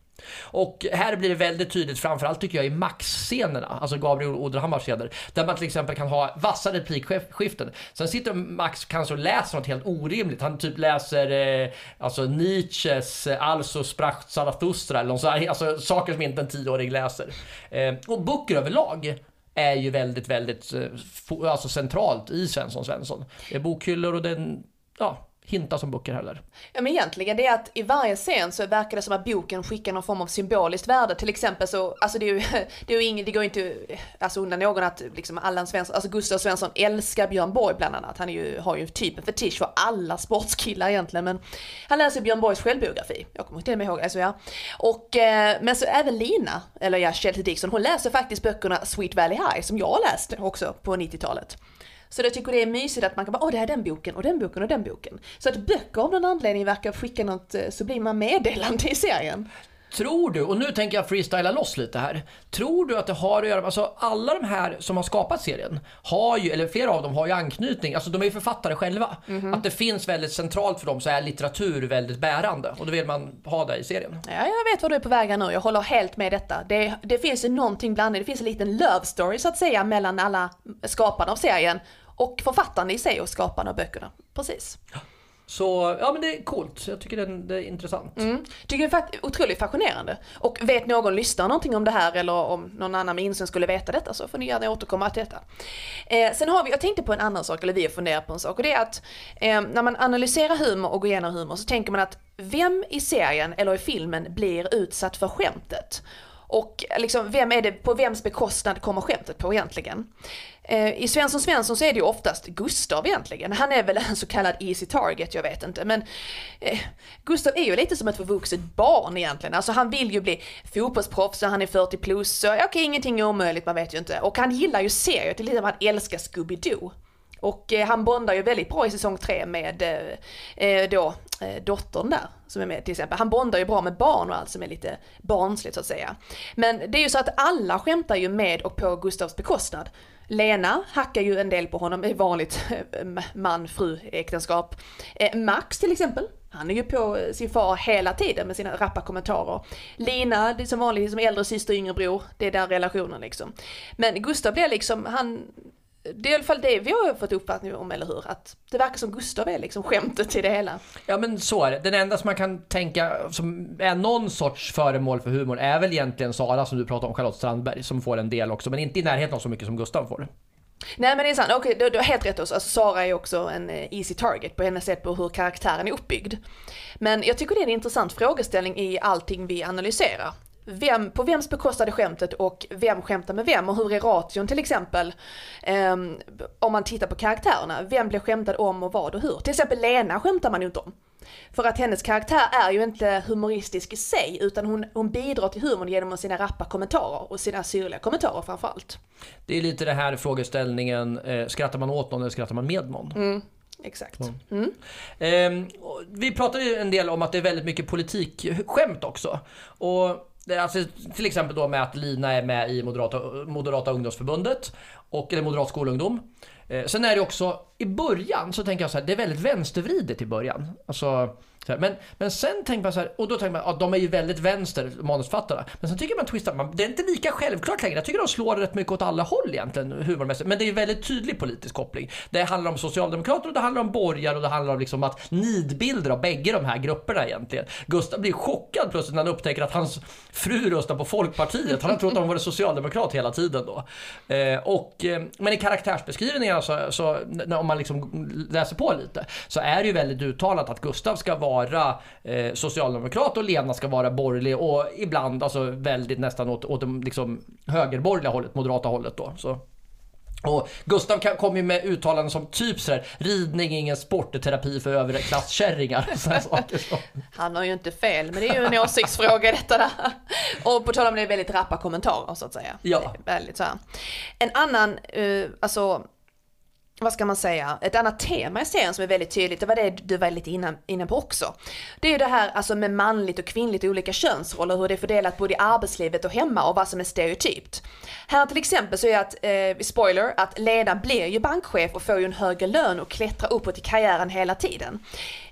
Och här blir det väldigt tydligt, framförallt tycker jag i Max-scenerna, alltså Gabriel Odenhammars scener, där man till exempel kan ha vassa replikskiften. Sen sitter Max kanske och läser något helt orimligt. Han typ läser eh, alltså Nietzsches eh, Also, Alltså sprach Zarathustra eller något så alltså saker som inte en tioåring läser. Eh, och böcker överlag är ju väldigt, väldigt eh, alltså centralt i Svensson Svensson. Det är bokhyllor och den, ja, hintas om böcker heller. Ja men egentligen det är att i varje scen så verkar det som att boken skickar någon form av symboliskt värde. Till exempel så, alltså det är ju, det är ju ingen, det går inte alltså undan någon att liksom Allan Svensson, alltså Gustav Svensson älskar Björn Borg bland annat. Han är ju, har ju typ en fetisch för alla sportskillar egentligen men han läser Björn Borgs självbiografi. Jag kommer inte ihåg, alltså ja. Och, eh, men så även Lina, eller ja, Chelsea Dixon, hon läser faktiskt böckerna Sweet Valley High som jag läste också på 90-talet. Så jag tycker det är mysigt att man kan bara, åh det här är den boken och den boken och den boken. Så att böcker av någon anledning verkar skicka något eh, sublima så blir man meddelande i serien. Tror du, och nu tänker jag freestyla loss lite här. Tror du att det har att göra med, alltså alla de här som har skapat serien har ju, eller flera av dem har ju anknytning, alltså de är ju författare själva. Mm -hmm. Att det finns väldigt centralt för dem så är litteratur väldigt bärande och då vill man ha det i serien. Ja, jag vet vad du är på väg nu, jag håller helt med detta. Det, det finns ju någonting blandat, det finns en liten love story så att säga mellan alla skaparna av serien och författarna i sig och skaparna av böckerna. Precis. Så ja men det är coolt, jag tycker det är, det är intressant. Mm. Tycker det är otroligt fascinerande. Och vet någon lyssnar någonting om det här eller om någon annan med insyn skulle veta detta så får ni gärna återkomma till detta. Eh, sen har vi, jag tänkte på en annan sak, eller vi har funderat på en sak och det är att eh, när man analyserar humor och går igenom humor så tänker man att vem i serien eller i filmen blir utsatt för skämtet? Och liksom, vem är det, på vems bekostnad kommer skämtet på egentligen? Eh, I Svensson Svensson så är det ju oftast Gustav egentligen. Han är väl en så kallad easy target, jag vet inte. Men eh, Gustav är ju lite som ett förvuxet barn egentligen. Alltså han vill ju bli fotbollsproffs och han är 40 plus. Så okej, okay, ingenting är omöjligt, man vet ju inte. Och han gillar ju serier, till exempel han älskar Scooby-Doo. Och eh, han bondar ju väldigt bra i säsong 3 med eh, eh då Eh, dottern där som är med till exempel. Han bondar ju bra med barn och allt som är lite barnsligt så att säga. Men det är ju så att alla skämtar ju med och på Gustavs bekostnad. Lena hackar ju en del på honom i vanligt eh, man-fru äktenskap. Max till exempel, han är ju på sin far hela tiden med sina rappa kommentarer. Lina, det är som vanligt, som äldre syster, yngre bror, det är där relationen liksom. Men Gustav blir liksom, han det är i alla fall det vi har fått uppfattning om, eller hur? Att det verkar som Gustav är liksom skämtet i det hela. Ja men så är det. Den enda som man kan tänka som är någon sorts föremål för humor är väl egentligen Sara som du pratade om, Charlotte Strandberg, som får en del också, men inte i närheten av så mycket som Gustav får. Nej men det är sant, okej du, du har helt rätt också. Alltså, Sara är också en eh, easy target på hennes sätt på hur karaktären är uppbyggd. Men jag tycker det är en intressant frågeställning i allting vi analyserar vem, på vems bekostade skämtet och vem skämtar med vem och hur är ration till exempel? Um, om man tittar på karaktärerna, vem blir skämtad om och vad och hur? Till exempel Lena skämtar man ju inte om. För att hennes karaktär är ju inte humoristisk i sig utan hon, hon bidrar till humorn genom sina rappa kommentarer och sina syrliga kommentarer framförallt. Det är lite det här frågeställningen, eh, skrattar man åt någon eller skrattar man med någon? Mm. Exakt. Mm. Eh, vi pratade ju en del om att det är väldigt mycket politikskämt också. Och Alltså, till exempel då med att Lina är med i Moderata, Moderata ungdomsförbundet, och, eller Moderat skolungdom. Eh, sen är det också, i början så tänker jag så här, det är väldigt vänstervridet i början. Alltså, Typ. men, men sen tänker man så här, och då tänker man att ja, de är ju väldigt vänster, manusförfattarna. Men sen tycker man twistar, man, det är inte lika självklart längre. Jag tycker de slår rätt mycket åt alla håll egentligen, humormässigt. Men det är ju väldigt tydlig politisk koppling. Det handlar om socialdemokrater och det handlar om borgare och det handlar om liksom att nidbilder av bägge de här grupperna egentligen. Gustav blir chockad plötsligt när han upptäcker att hans fru röstar på Folkpartiet. Han har trott att hon varit socialdemokrat hela tiden då. Eh, och, eh, men i karaktärsbeskrivningarna så, så om man liksom läser på lite så är det ju väldigt uttalat att Gustav ska vara vara eh, socialdemokrat och Lena ska vara borgerlig och ibland alltså väldigt nästan åt, åt det liksom högerborgerliga hållet, moderata hållet då. Så. Och Gustav kom ju med uttalanden som typ sådär, ridning är ingen sport, är terapi för överklasskärringar. Han har ju inte fel, men det är ju en åsiktsfråga detta där. Och på tal om det, är väldigt rappa kommentarer så att säga. Ja. Väldigt så här. En annan, uh, alltså vad ska man säga, ett annat tema i serien som är väldigt tydligt, det var det du var lite inne, inne på också. Det är ju det här alltså med manligt och kvinnligt och olika könsroller, hur det är fördelat både i arbetslivet och hemma och vad som är stereotypt. Här till exempel så är att, eh, spoiler, att ledaren blir ju bankchef och får ju en högre lön och klättrar uppåt i karriären hela tiden.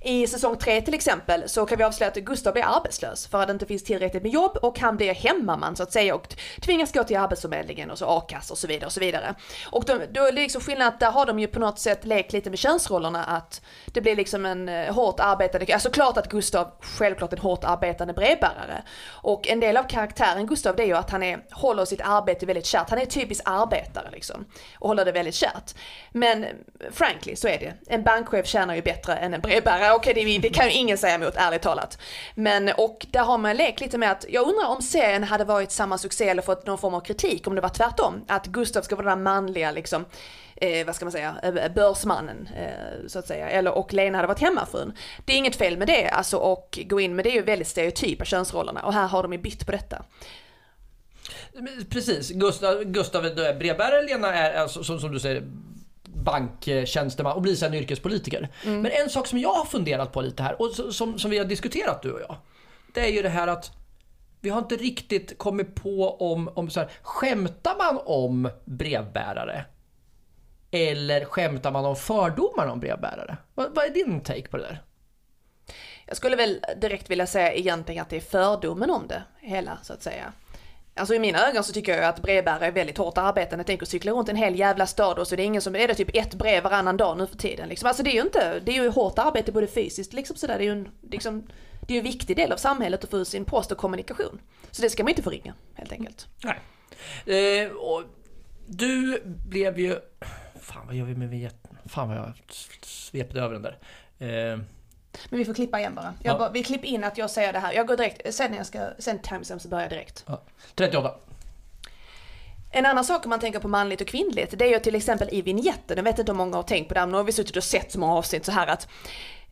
I säsong tre till exempel så kan vi avslöja att Gustav blir arbetslös för att det inte finns tillräckligt med jobb och han blir hemmaman så att säga och tvingas gå till arbetsförmedlingen och så a-kassa och så vidare och så vidare. Och då, då är det liksom skillnad att där har de ju på något sätt lekt lite med könsrollerna att det blir liksom en eh, hårt arbetande, alltså klart att Gustav självklart en hårt arbetande brevbärare. Och en del av karaktären Gustav det är ju att han är, håller sitt arbete väldigt kärt, han är typisk arbetare liksom. Och håller det väldigt kärt. Men eh, frankly så är det, en bankchef tjänar ju bättre än en brevbärare, okej det, det kan ju ingen säga emot ärligt talat. Men och där har man lekt lite med att, jag undrar om serien hade varit samma succé eller fått någon form av kritik om det var tvärtom. Att Gustav ska vara den manliga liksom eh, vad ska man säga, eh, eh, börsmannen eh, så att säga, eller och Lena hade varit hemmafrun. Det är inget fel med det, alltså och gå in med det är ju väldigt stereotypa könsrollerna och här har de ju bytt på detta. Precis, Gustav, Gustav är brevbärare, Lena är eh, alltså, som, som du säger banktjänsteman och blir sen yrkespolitiker. Mm. Men en sak som jag har funderat på lite här och som, som vi har diskuterat du och jag. Det är ju det här att vi har inte riktigt kommit på om, om så här, skämtar man om brevbärare? Eller skämtar man om fördomar om brevbärare? Vad, vad är din take på det där? Jag skulle väl direkt vilja säga egentligen att det är fördomen om det hela så att säga. Alltså i mina ögon så tycker jag att brevbärare är väldigt hårt arbetande. Tänk att cykla runt en hel jävla stad och så är det ingen som, är det typ ett brev varannan dag nu för tiden liksom. Alltså det är ju inte, det är ju hårt arbete både fysiskt liksom sådär, det är ju en, liksom, det är ju en viktig del av samhället att få ut sin post och kommunikation. Så det ska man inte förringa, helt enkelt. Nej. Eh, och du blev ju, fan vad gör vi med vignetten? Fan vad jag svepte över den där. Eh, men vi får klippa igen bara. Ja. bara vi klipper in att jag säger det här. Jag går direkt, sen när jag ska, sen timestamp så börjar jag direkt. Ja. 38. En annan sak om man tänker på manligt och kvinnligt, det är ju till exempel i vignetten, jag vet inte hur många har tänkt på det, men nu har vi suttit och sett så många avsnitt så här att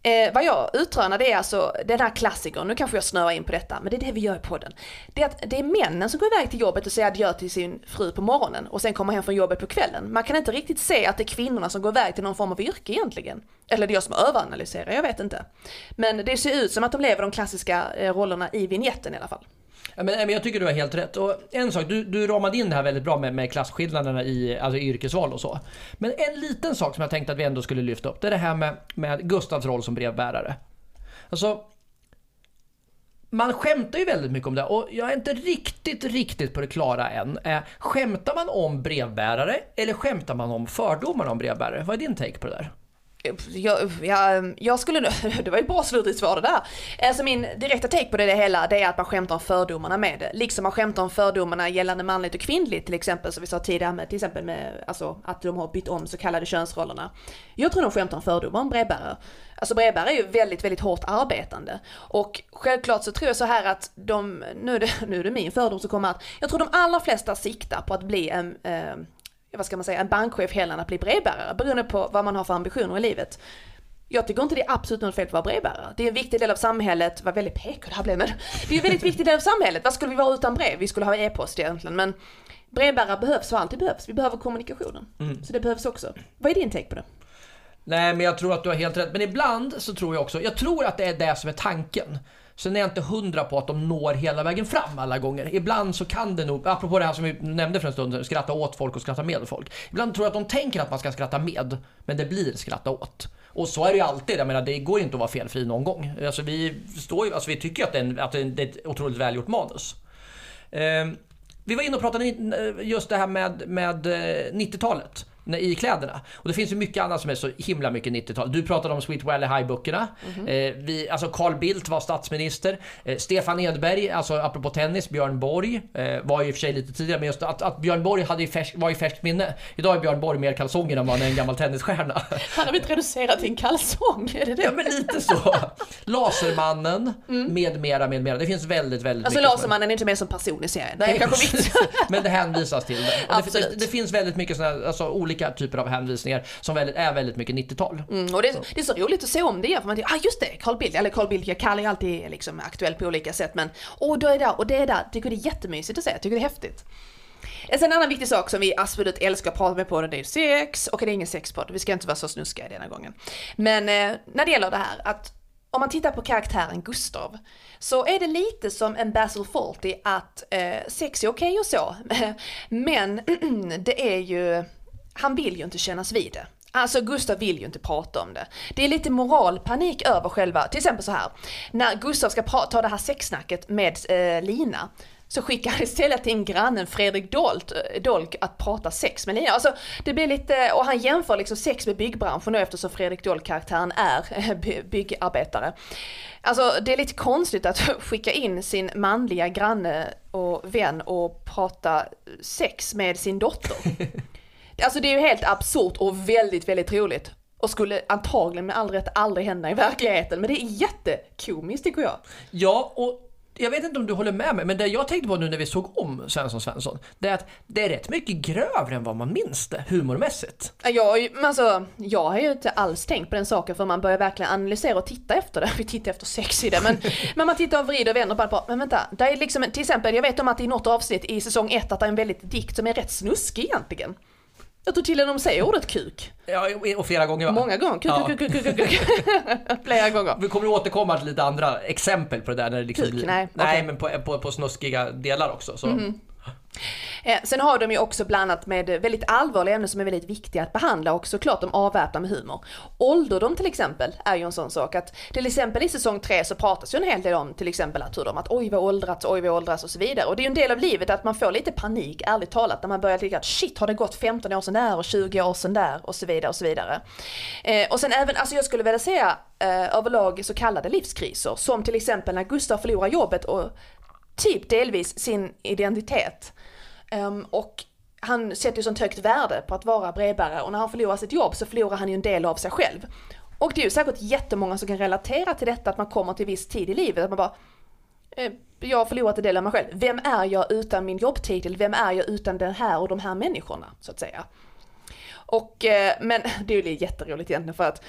Eh, vad jag utrönar det är alltså den här klassikern, nu kanske jag snöar in på detta, men det är det vi gör i podden. Det är att det är männen som går iväg till jobbet och säger adjö till sin fru på morgonen och sen kommer hem från jobbet på kvällen. Man kan inte riktigt se att det är kvinnorna som går iväg till någon form av yrke egentligen. Eller det är jag som överanalyserar, jag vet inte. Men det ser ut som att de lever de klassiska eh, rollerna i vignetten i alla fall. Ja, men, men jag tycker du har helt rätt. Och en sak, du, du ramade in det här väldigt bra med, med klasskillnaderna i alltså yrkesval och så. Men en liten sak som jag tänkte att vi ändå skulle lyfta upp, det är det här med, med Gustavs roll som brevbärare. Alltså, man skämtar ju väldigt mycket om det och jag är inte riktigt, riktigt på det klara än. Eh, skämtar man om brevbärare eller skämtar man om fördomar om brevbärare? Vad är din take på det där? Jag, jag, jag skulle det var ju bra slutligt svar det där. Alltså min direkta take på det, det hela, det är att man skämtar om fördomarna med det. Liksom man skämtar om fördomarna gällande manligt och kvinnligt till exempel, som vi sa tidigare med, till exempel med, alltså att de har bytt om så kallade könsrollerna. Jag tror de skämtar om fördomar om brevbärare. Alltså brevbärare är ju väldigt, väldigt hårt arbetande. Och självklart så tror jag så här att de, nu är det, nu är det min fördom som kommer att, jag tror de allra flesta siktar på att bli en, eh, vad ska man säga, en bankchef hellre än att bli brevbärare beroende på vad man har för ambitioner i livet. Jag tycker inte det är absolut något fel att vara brevbärare. Det är en viktig del av samhället, vad väldigt PK det här blev men det är en väldigt viktig del av samhället. Vad skulle vi vara utan brev? Vi skulle ha e-post egentligen men brevbärare behövs och alltid behövs. Vi behöver kommunikationen. Mm. Så det behövs också. Vad är din take på det? Nej men jag tror att du har helt rätt. Men ibland så tror jag också, jag tror att det är det som är tanken. Sen är jag inte hundra på att de når hela vägen fram alla gånger. Ibland så kan det nog, apropå det här som vi nämnde för en stund sedan, skratta åt folk och skratta med folk. Ibland tror jag att de tänker att man ska skratta med, men det blir skratta åt. Och så är det ju alltid, jag menar det går ju inte att vara felfri någon gång. Alltså vi, står ju, alltså vi tycker att det, är en, att det är ett otroligt välgjort manus. Eh, vi var inne och pratade just det här med, med eh, 90-talet. I kläderna. Och det finns ju mycket annat som är så himla mycket 90-tal. Du pratade om Sweet Valley High-böckerna. Mm -hmm. eh, alltså Carl Bildt var statsminister. Eh, Stefan Edberg, alltså apropå tennis, Björn Borg eh, var ju i och för sig lite tidigare, men just att, att Björn Borg hade ju färsk, var i färskt minne. Idag är Björn Borg mer kalsonger än vad han är en gammal tennisstjärna. Han har blivit reducerad till en kalsong, är det det? Ja men lite så. Lasermannen, mm. med mera, med mera. Det finns väldigt, väldigt alltså, mycket. Alltså Lasermannen är inte med som person i serien. Nej, det är kanske viktigt. men det hänvisas till det. Det, det, det, finns väldigt mycket sådana, alltså olika olika typer av hänvisningar som väldigt, är väldigt mycket 90-tal. Mm, och det, det, är så roligt att se om det igen, för man tänker, ah just det, Carl Bildt, eller Carl Bildt, jag kallar ju alltid liksom aktuell på olika sätt, men åh, då är det och det är där, tycker det är jättemysigt att se, tycker det är häftigt. En annan viktig sak som vi absolut älskar att prata med på det är sex, och det är ingen sexpodd, vi ska inte vara så snuskiga denna gången. Men eh, när det gäller det här att om man tittar på karaktären Gustav så är det lite som en Basil Fawlty att eh, sex är okej okay och så, men det är ju han vill ju inte kännas vid det. Alltså Gustav vill ju inte prata om det. Det är lite moralpanik över själva, till exempel så här. När Gustav ska ta det här sexsnacket med eh, Lina så skickar han istället in grannen Fredrik Dolt, eh, Dolk att prata sex med Lina. Alltså det blir lite, och han jämför liksom sex med byggbranschen då eftersom Fredrik Dolk-karaktären är eh, by- byggarbetare. Alltså det är lite konstigt att skicka in sin manliga granne och vän och prata sex med sin dotter. Alltså det är ju helt absurt och väldigt, väldigt roligt. Och skulle antagligen med all rätt aldrig hända i verkligheten. Men det är jättekomiskt tycker jag. Ja, och jag vet inte om du håller med mig, men det jag tänkte på nu när vi såg om Svensson Svensson, det är att det är rätt mycket grövre än vad man minns det, humormässigt. Ju- men alltså, jag har ju inte alls tänkt på den saken för man börjar verkligen analysera och titta efter det. Vi tittar efter sex i det men, men man tittar och vrider och vänder på det men vänta, det är liksom, till exempel jag vet om att i något avsnitt i säsong ett att det är en väldigt dikt som är rätt snuskig egentligen. Jag tror till och med de säger ordet kuk. Ja, och flera gånger va? Många gånger. Kuk, Ja. kuk, kuk, kuk, kuk, kuk. Flera gånger. Vi kommer att återkomma till lite andra exempel på det där när det liksom Kuk, blir... nej, nej okej. men på, på, på snuskiga delar också. Så. Eh, sen har de ju också blandat med väldigt allvarliga ämnen som är väldigt viktiga att behandla och såklart de avväpnar med humor. Ålderdom till exempel är ju en sån sak att till exempel i säsong 3 så pratas ju en hel del om till exempel att hur de att oj vad åldrats, oj vad åldrats och så vidare. Och det är ju en del av livet att man får lite panik, ärligt talat, när man börjar tycka att shit har det gått 15 år sedan där och 20 år sedan där och så vidare och så vidare. Eh, och sen även, alltså jag skulle vilja säga eh, överlag så kallade livskriser som till exempel när Gustav förlorar jobbet och typ delvis sin identitet. Um, och han sätter ju sånt högt värde på att vara brevbärare och när han förlorar sitt jobb så förlorar han ju en del av sig själv. Och det är ju säkert jättemånga som kan relatera till detta att man kommer till viss tid i livet att man bara eh, jag har förlorat en del av mig själv. Vem är jag utan min jobbtitel? Vem är jag utan den här och de här människorna? Så att säga. Och, eh, men det är ju jätteroligt egentligen för att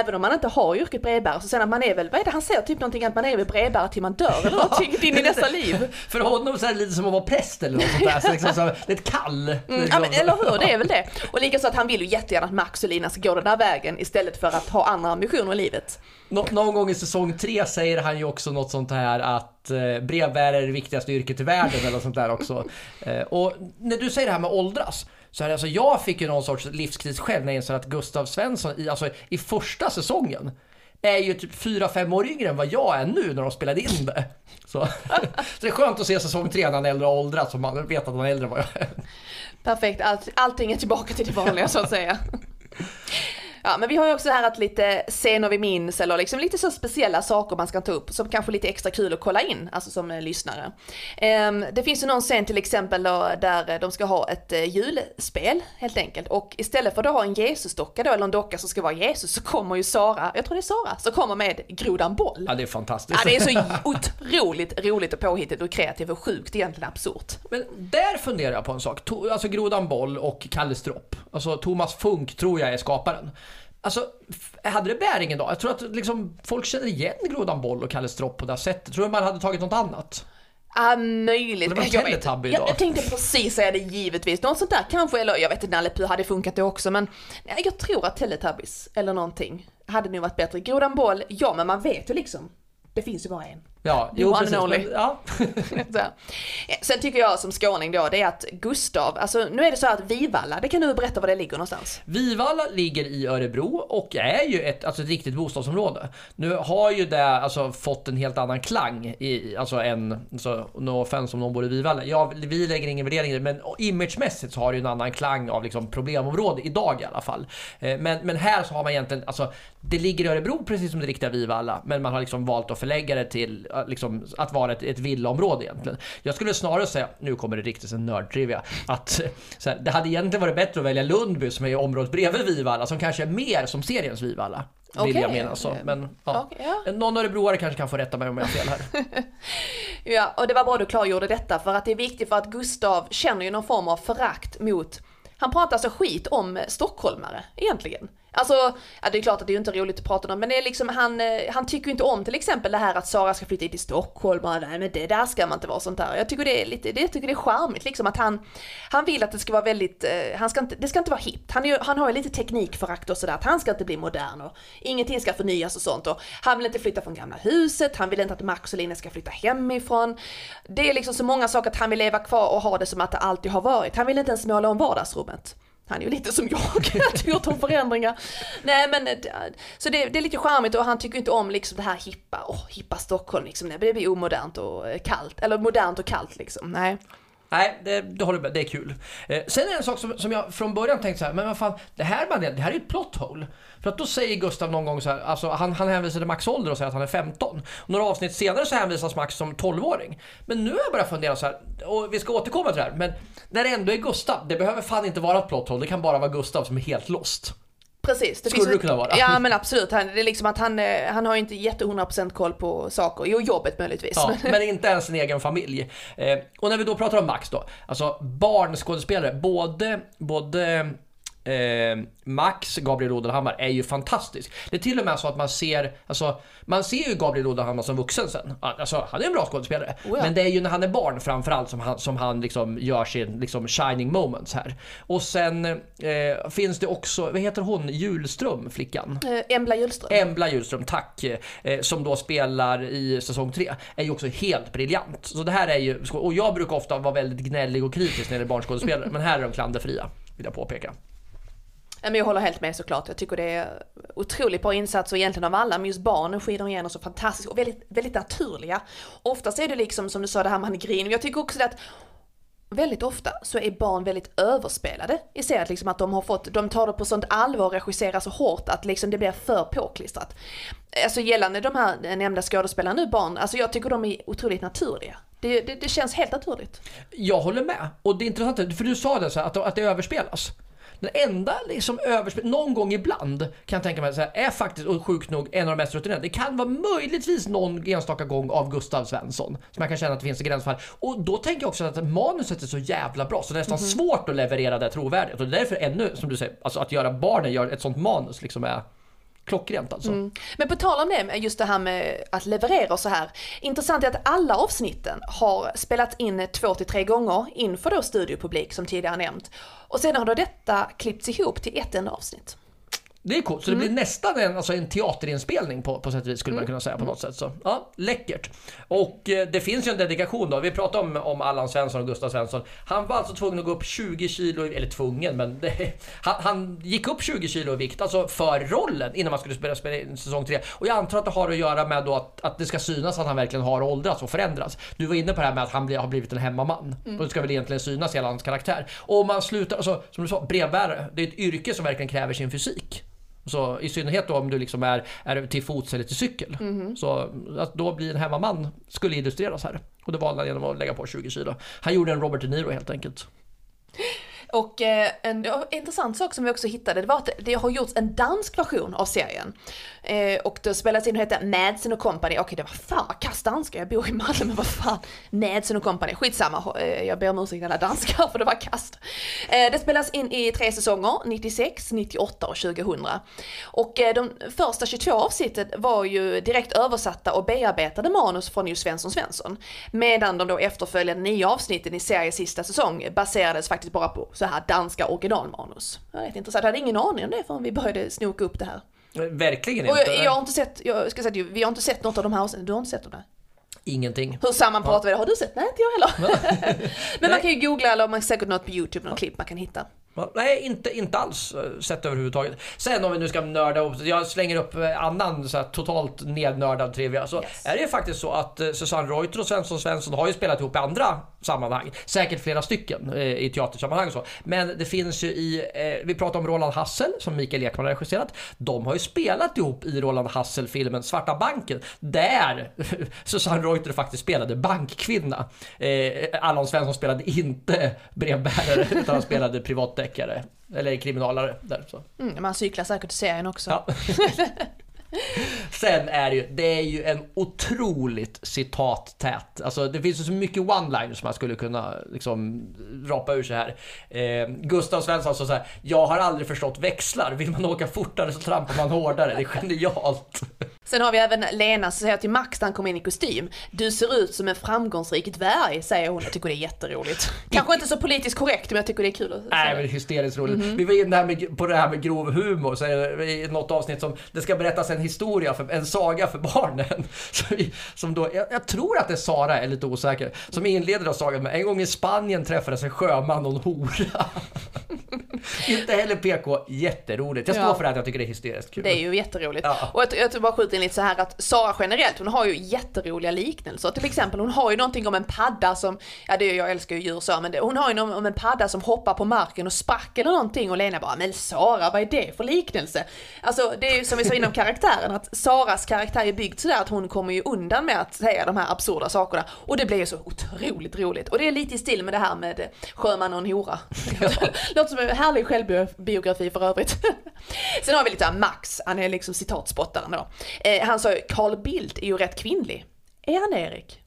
Även om man inte har yrket brevbärare så sen att man är väl, vad är det han säger, typ någonting att man är väl brevbärare till man dör eller någonting in i nästa liv. För honom så är det lite som att vara präst eller något sånt där. Så liksom, så, det är ett kall. Mm, ja, men, eller hur, det är väl det. Och likaså att han vill ju jättegärna att Max och Lina ska gå den där vägen istället för att ha andra ambitioner i livet. Nå- någon gång i säsong tre säger han ju också något sånt här att eh, brevbärare är det viktigaste yrket i världen eller något sånt där också. Eh, och när du säger det här med åldras, så är det alltså jag fick ju någon sorts livskris själv när jag insåg att Gustav Svensson i, alltså, i första säsongen är ju typ 4-5 år yngre än vad jag är nu när de spelade in det. Så, så det är skönt att se säsong 3 när han är äldre och åldras så man vet att han är äldre än vad jag är. Perfekt, Allt, allting är tillbaka till det vanliga så att säga. Ja, men vi har ju också här att lite scener vi minns eller liksom lite så speciella saker man ska ta upp som kanske är lite extra kul att kolla in, alltså som eh, lyssnare. Ehm, det finns ju någon scen till exempel där eh, de ska ha ett eh, julspel helt enkelt och istället för att ha en Jesusdocka då eller en docka som ska vara Jesus så kommer ju Sara, jag tror det är Sara, så kommer med grodan boll. Ja, det är fantastiskt. Ja, det är så otroligt roligt och påhittigt och kreativt och sjukt egentligen absurt. Men där funderar jag på en sak. Alltså Grodan Boll och Kalle Stropp. Alltså Thomas Funk tror jag är skaparen. Alltså, hade det bäring idag? Jag tror att liksom, folk känner igen Grodan Boll och Kalle Stropp på det här sättet. Tror du man hade tagit något annat? Ah, möjligt. Det var Jag vet- jag, jag tänkte precis säga det givetvis. Något sånt där kanske, eller jag vet inte, Nalle Puh hade funkat det också men nej, jag tror att Teletubbies eller någonting hade nog varit bättre. Grodan Boll, ja men man vet ju liksom. Det finns ju bara en. Ja, The one and only. Men, ja. Eh, Sen tycker jag som skåning då, det är att Gustav, alltså nu är det så att Vivalla, det kan du berätta var det ligger någonstans. Vivalla ligger i Örebro och är ju ett, alltså ett riktigt bostadsområde. Nu har ju det alltså fått en helt annan klang, i, alltså en, alltså, no offense om någon bor i Vivalla. Ja, vi lägger ingen värdering i det, men imagemässigt så har det ju en annan klang av liksom problemområde idag i alla fall. Eh, Men, men här så har man egentligen, alltså det ligger i Örebro precis som det riktiga Vivalla, men man har liksom valt att förlägga det till liksom, att vara ett, ett villaområde egentligen. Jag skulle snarare säga, nu kommer det riktigt en nördtrivia, att eh, här, det hade egentligen varit bättre att välja Lundby som är området bredvid Vivalla, som kanske är mer som seriens Vivalla. Vill jag Okej. mena så. Men, ja. Okej, ja. Någon örebroare kanske kan få rätta mig om jag har fel här. Ja, och det var bra du klargjorde detta för att det är viktigt för att Gustav känner ju någon form av förakt mot, han pratar så skit om stockholmare egentligen. Alltså, ja, det är klart att det är ju inte roligt att prata om, men det är liksom, han, eh, han tycker ju inte om till exempel det här att Sara ska flytta in till Stockholm och nej men det där ska man inte vara sånt där. Jag tycker det är lite, det, jag tycker det är charmigt liksom att han, han vill att det ska vara väldigt, eh, han ska inte, det ska inte vara hippt. Han, är, han har ju lite teknikförakt och sådär, att han ska inte bli modern och ingenting ska förnyas och sånt och han vill inte flytta från gamla huset, han vill inte att Max och Lina ska flytta hemifrån. Det är liksom så många saker att han vill leva kvar och ha det som att det alltid har varit. Han vill inte ens måla om vardagsrummet. Han är ju lite som jag, har gjort om förändringar. Nej men, eh, så det, det, är lite charmigt och han tycker inte om liksom det här hippa, oh, hippa Stockholm liksom, det blir omodernt och eh, kallt, eller modernt och kallt liksom, nej. Nej, det, det håller med. Det är kul. Eh, sen är det en sak som, som jag från början tänkte så här, men vad fan, det här, det här är ju ett plot hole. För att då säger Gustav någon gång så här, alltså han, han hänvisar till Max ålder och säger att han är 15. Några avsnitt senare så hänvisas Max som 12-åring. Men nu har jag börjat fundera så här, och vi ska återkomma till det här, men när det ändå är Gustav, det behöver fan inte vara ett plot hole, det kan bara vara Gustav som är helt lost. Precis. Det Skulle det kunna vara. Ja men absolut. Han, det är liksom att han, eh, han har inte jätte 100% koll på saker. Jo, jobbet möjligtvis. Ja, men inte ens sin egen familj. Eh, och när vi då pratar om Max då. Alltså barnskådespelare. Både, både eh, Max, Gabriel Odenhammar, är ju fantastisk. Det är till och med så att man ser, alltså, man ser ju Gabriel Odenhammar som vuxen sen. Alltså, han är en bra skådespelare. Oh ja. Men det är ju när han är barn framförallt som han, som han liksom gör sin liksom, shining moments här. Och sen eh, finns det också, vad heter hon, Julström, flickan? Eh, Embla Julström. Embla Julström, tack. Eh, som då spelar i säsong 3. Är ju också helt briljant. Så det här är ju, och jag brukar ofta vara väldigt gnällig och kritisk när det är barnskådespelare. men här är de klanderfria, vill jag påpeka. Men jag håller helt med såklart. Jag tycker det är otroligt bra insatser egentligen av alla, men just barnen skiner igenom så fantastiskt och väldigt, väldigt naturliga. Oftast är det liksom som du sa det här med grinig. Jag tycker också att väldigt ofta så är barn väldigt överspelade i serier, liksom att de har fått, de tar det på sånt allvar och regisserar så hårt att liksom det blir för påklistrat. Alltså gällande de här nämnda skådespelarna nu, barn, alltså jag tycker de är otroligt naturliga. Det, det, det känns helt naturligt. Jag håller med. Och det är intressant, för du sa det så här, att, att det överspelas. Den enda liksom överspel, någon gång ibland kan jag tänka mig, så här, är faktiskt, och sjukt nog, en av de mest rutinerade. Det kan vara möjligtvis någon enstaka gång av Gustav Svensson. Som jag kan känna att det finns i gränsfall. Och då tänker jag också att manuset är så jävla bra så det är nästan mm -hmm. svårt att leverera det trovärdigt. Och det är därför ännu, som du säger, alltså att göra barnen gör ett sånt manus liksom är klockrent alltså. Mm. Men på tal om det, just det här med att leverera och så här. Intressant är att alla avsnitten har spelats in två till tre gånger inför då studiopublik som tidigare nämnt. Och sedan har då detta klippts ihop till ett enda avsnitt. Det är coolt, så det blir mm. nästan en, alltså en teaterinspelning på, på sätt och vis skulle mm. man kunna säga på något sätt. Så, ja, läckert. Och eh, det finns ju en dedikation då. Vi pratade om, om Allan Svensson och Gustav Svensson. Han var alltså tvungen att gå upp 20 kilo, eller tvungen, men det, han, han, gick upp 20 kilo i vikt, alltså för rollen innan man skulle spela, spela in säsong 3. Och jag antar att det har att göra med då att, att det ska synas att han verkligen har åldrats och förändrats. Du var inne på det här med att han bli, har blivit en hemmaman. Mm. Och det ska väl egentligen synas i hela hans karaktär. Och man slutar, alltså, som du sa, brevbärare. Det är ett yrke som verkligen kräver sin fysik. Så I synnerhet om du liksom är, är till fots eller till cykel. Mm. Så att då bli en hemmaman skulle illustreras här. Och det valde han genom att lägga på 20 kilo. Han gjorde en Robert De Niro helt enkelt. Och eh, en intressant sak som vi också hittade, det var att det har gjorts en dansk version av serien. Eh, och det spelades in och hette Madsen och Company. Okej, det var fan vad kass danska, jag bor i Malmö, men vad fan. Madsen och Company, skitsamma. Eh, jag ber om ursäkt alla danskar för det var kast. Eh, det spelas in i tre säsonger, 96, 98 och 2000. Och eh, de första 22 avsnitten var ju direkt översatta och bearbetade manus från just Svensson Svensson. Medan de då efterföljande nio avsnitten i seriens sista säsong baserades faktiskt bara på så här danska originalmanus. Jag vet inte, så jag hade ingen aning om det förrän vi började snoka upp det här. Verkligen inte. Jag, jag har inte sett, jag ska säga vi har inte sett något av de här avsnitten, du har inte sett dem där? Ingenting. Hur sammanpratar ja. vi det? Har du sett? Nej, inte jag heller. Men man kan ju googla eller man säkert något på YouTube, något ja. klipp man kan hitta. Nej, inte, inte alls eh, sett överhuvudtaget. Sen om vi nu ska nörda upp, jag slänger upp eh, annan så här, totalt nednördad trivia. Så yes. är det faktiskt så att eh, Susanne Reuter och Svensson Svensson har ju spelat ihop i andra sammanhang. Säkert flera stycken i teatersammanhang så. Men det finns ju i, vi pratar om Roland Hassel som Mikael Ekman har regisserat. De har ju spelat ihop i Roland Hassel-filmen Svarta banken. Där Susanne Reuter faktiskt spelade bankkvinna. Allan Svensson spelade inte brevbärare utan han spelade privat upptäckare. Eller kriminalare. Där, så. Mm, man cyklar säkert i serien också. Ja. Sen är det ju, det är ju en otroligt citattät. Alltså det finns ju så mycket one-liners man skulle kunna liksom rapa ur sig här. Eh, Gustav Svensson sa så här, jag har aldrig förstått växlar. Vill man åka fortare så trampar man hårdare. Det är genialt. Sen har vi även Lena som säger till Max när han kommer in i kostym. Du ser ut som en framgångsrik dvärg, säger hon. Jag tycker det är jätteroligt. Kanske inte så politiskt korrekt, men jag tycker det är kul att säga. Nej, men hysteriskt roligt. Mm -hmm. Vi var inne på det här med grov humor, så i något avsnitt som det ska berättas en historia, för, en saga för barnen. Som då, jag, jag, tror att det är Sara, jag är lite osäker, som inleder sagan med en gång i Spanien träffades en sjöman och en hora. Inte heller PK, jätteroligt. Jag står Ja. för att jag tycker det är hysteriskt kul. Det är ju jätteroligt. Ja. Och jag, jag tror bara skjuta in lite så här att Sara generellt, hon har ju jätteroliga liknelser. Till exempel, hon har ju någonting om en padda som, ja det jag älskar ju djur så, men det, hon har ju någon, om en padda som hoppar på marken och sprack eller någonting och Lena bara, men Sara vad är det för liknelse? Alltså det är ju som vi sa inom karaktären, att Saras karaktär är byggd sådär att hon kommer ju undan med att säga de här absurda sakerna. Och det blir ju så otroligt roligt. Och det är lite i stil med det här med sjöman och en hora. Låter som en härlig självbiografi för övrigt. Sen har vi lite Max, han är liksom citatspottaren då. Eh, han sa ju, Carl Bildt är ju rätt kvinnlig. Är han Erik?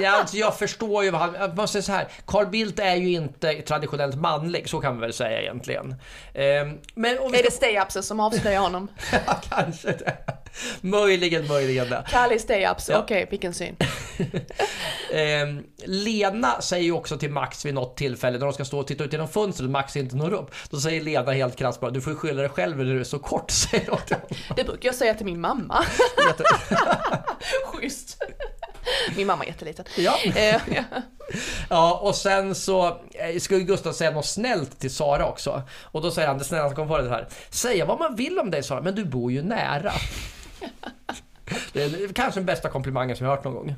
Ja, alltså jag förstår ju vad han... Jag måste säga så här, Carl Bildt är ju inte traditionellt manlig, så kan man väl säga egentligen. Ehm, Men om vi Är det stay-upsen som avslöjar honom? Ja, kanske det. Möjligen, möjligen det. Kalle stay-ups, Ja. okej vilken syn. Ehm, Lena säger ju också till Max vid något tillfälle när de ska stå och titta ut genom fönstret och Max inte når upp. Då säger Lena helt krasst bara, du får ju skylla dig själv när du är så kort, säger hon. Det brukar jag säga till min mamma. Schysst. Min mamma är jätteliten. Ja. Eh, ja. och sen så eh, ska ju Gustav säga något snällt till Sara också. Och då säger han, det snälla som kom på det här. Säga vad man vill om dig Sara, men du bor ju nära. Det är kanske den bästa komplimangen som jag har hört någon gång.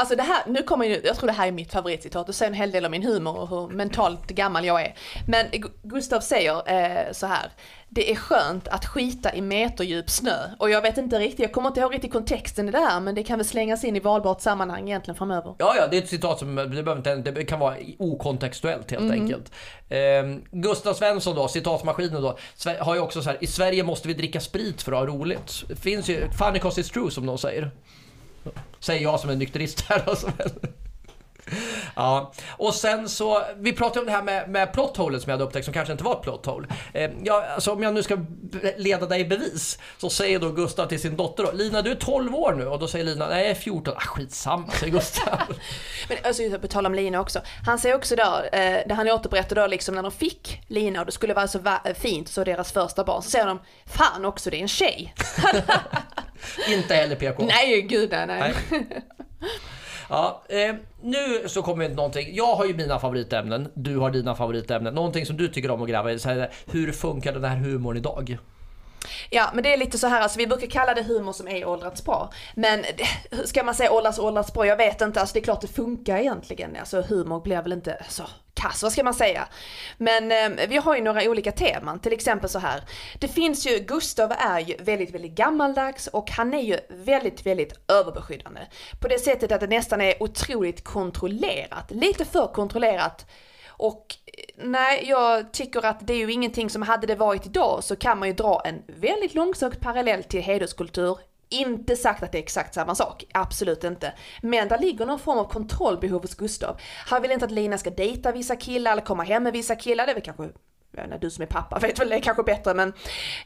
Alltså det här, nu kommer ju, jag tror det här är mitt favoritcitat, det säger en hel del om min humor och hur mentalt gammal jag är. Men Gu- Gustav säger eh, så här, det är skönt att skita i meterdjup snö. Och jag vet inte riktigt, jag kommer inte ihåg riktigt kontexten i det här, men det kan väl slängas in i valbart sammanhang egentligen framöver. Ja, ja, det är ett citat som det, behöver inte, det kan vara okontextuellt helt enkelt. Ehm, Gustav Svensson då, citatmaskinen då, har ju också så här, i Sverige måste vi dricka sprit för att ha roligt. Finns ju, funny cause it's true som de säger. Säger jag som är nykterist här då. Ja, och sen så, vi pratade om det här med, med plotholet som jag hade upptäckt som kanske inte var ett plothole. Eh, ja, alltså om jag nu ska leda dig i bevis så säger då Gustav till sin dotter då, Lina du är 12 år nu och då säger Lina, nej jag är 14, ah, skitsamma säger Gustav. Men alltså, på tal om Lina också. Han säger också där, eh, där han återberättar då liksom när de fick Lina och det skulle vara så fint, så deras första barn, så säger de, fan också det är en tjej. inte heller PK. nej, gud nej, nej. Ja, eh, nu så kommer någonting. Jag har ju mina favoritämnen, du har dina favoritämnen. Någonting som du tycker om att gräva i. Så här, hur funkar den här humorn idag? Ja, men det är lite så här, alltså vi brukar kalla det humor som är åldrats bra. Men ska man säga åldras åldrats bra? Jag vet inte, alltså det är klart det funkar egentligen. Alltså humor blir väl inte så kass, vad ska man säga? Men eh, vi har ju några olika teman, till exempel så här. Det finns ju, Gustav är ju väldigt, väldigt gammaldags och han är ju väldigt, väldigt överbeskyddande. På det sättet att det nästan är otroligt kontrollerat, lite för kontrollerat. Och nej, jag tycker att det är ju ingenting som hade det varit idag så kan man ju dra en väldigt långsökt parallell till hederskultur. Inte sagt att det är exakt samma sak, absolut inte. Men där ligger någon form av kontrollbehov hos Gustav. Han vill inte att Lina ska dejta vissa killar eller komma hem med vissa killar, det är väl kanske inte, du som är pappa vet väl det kanske bättre men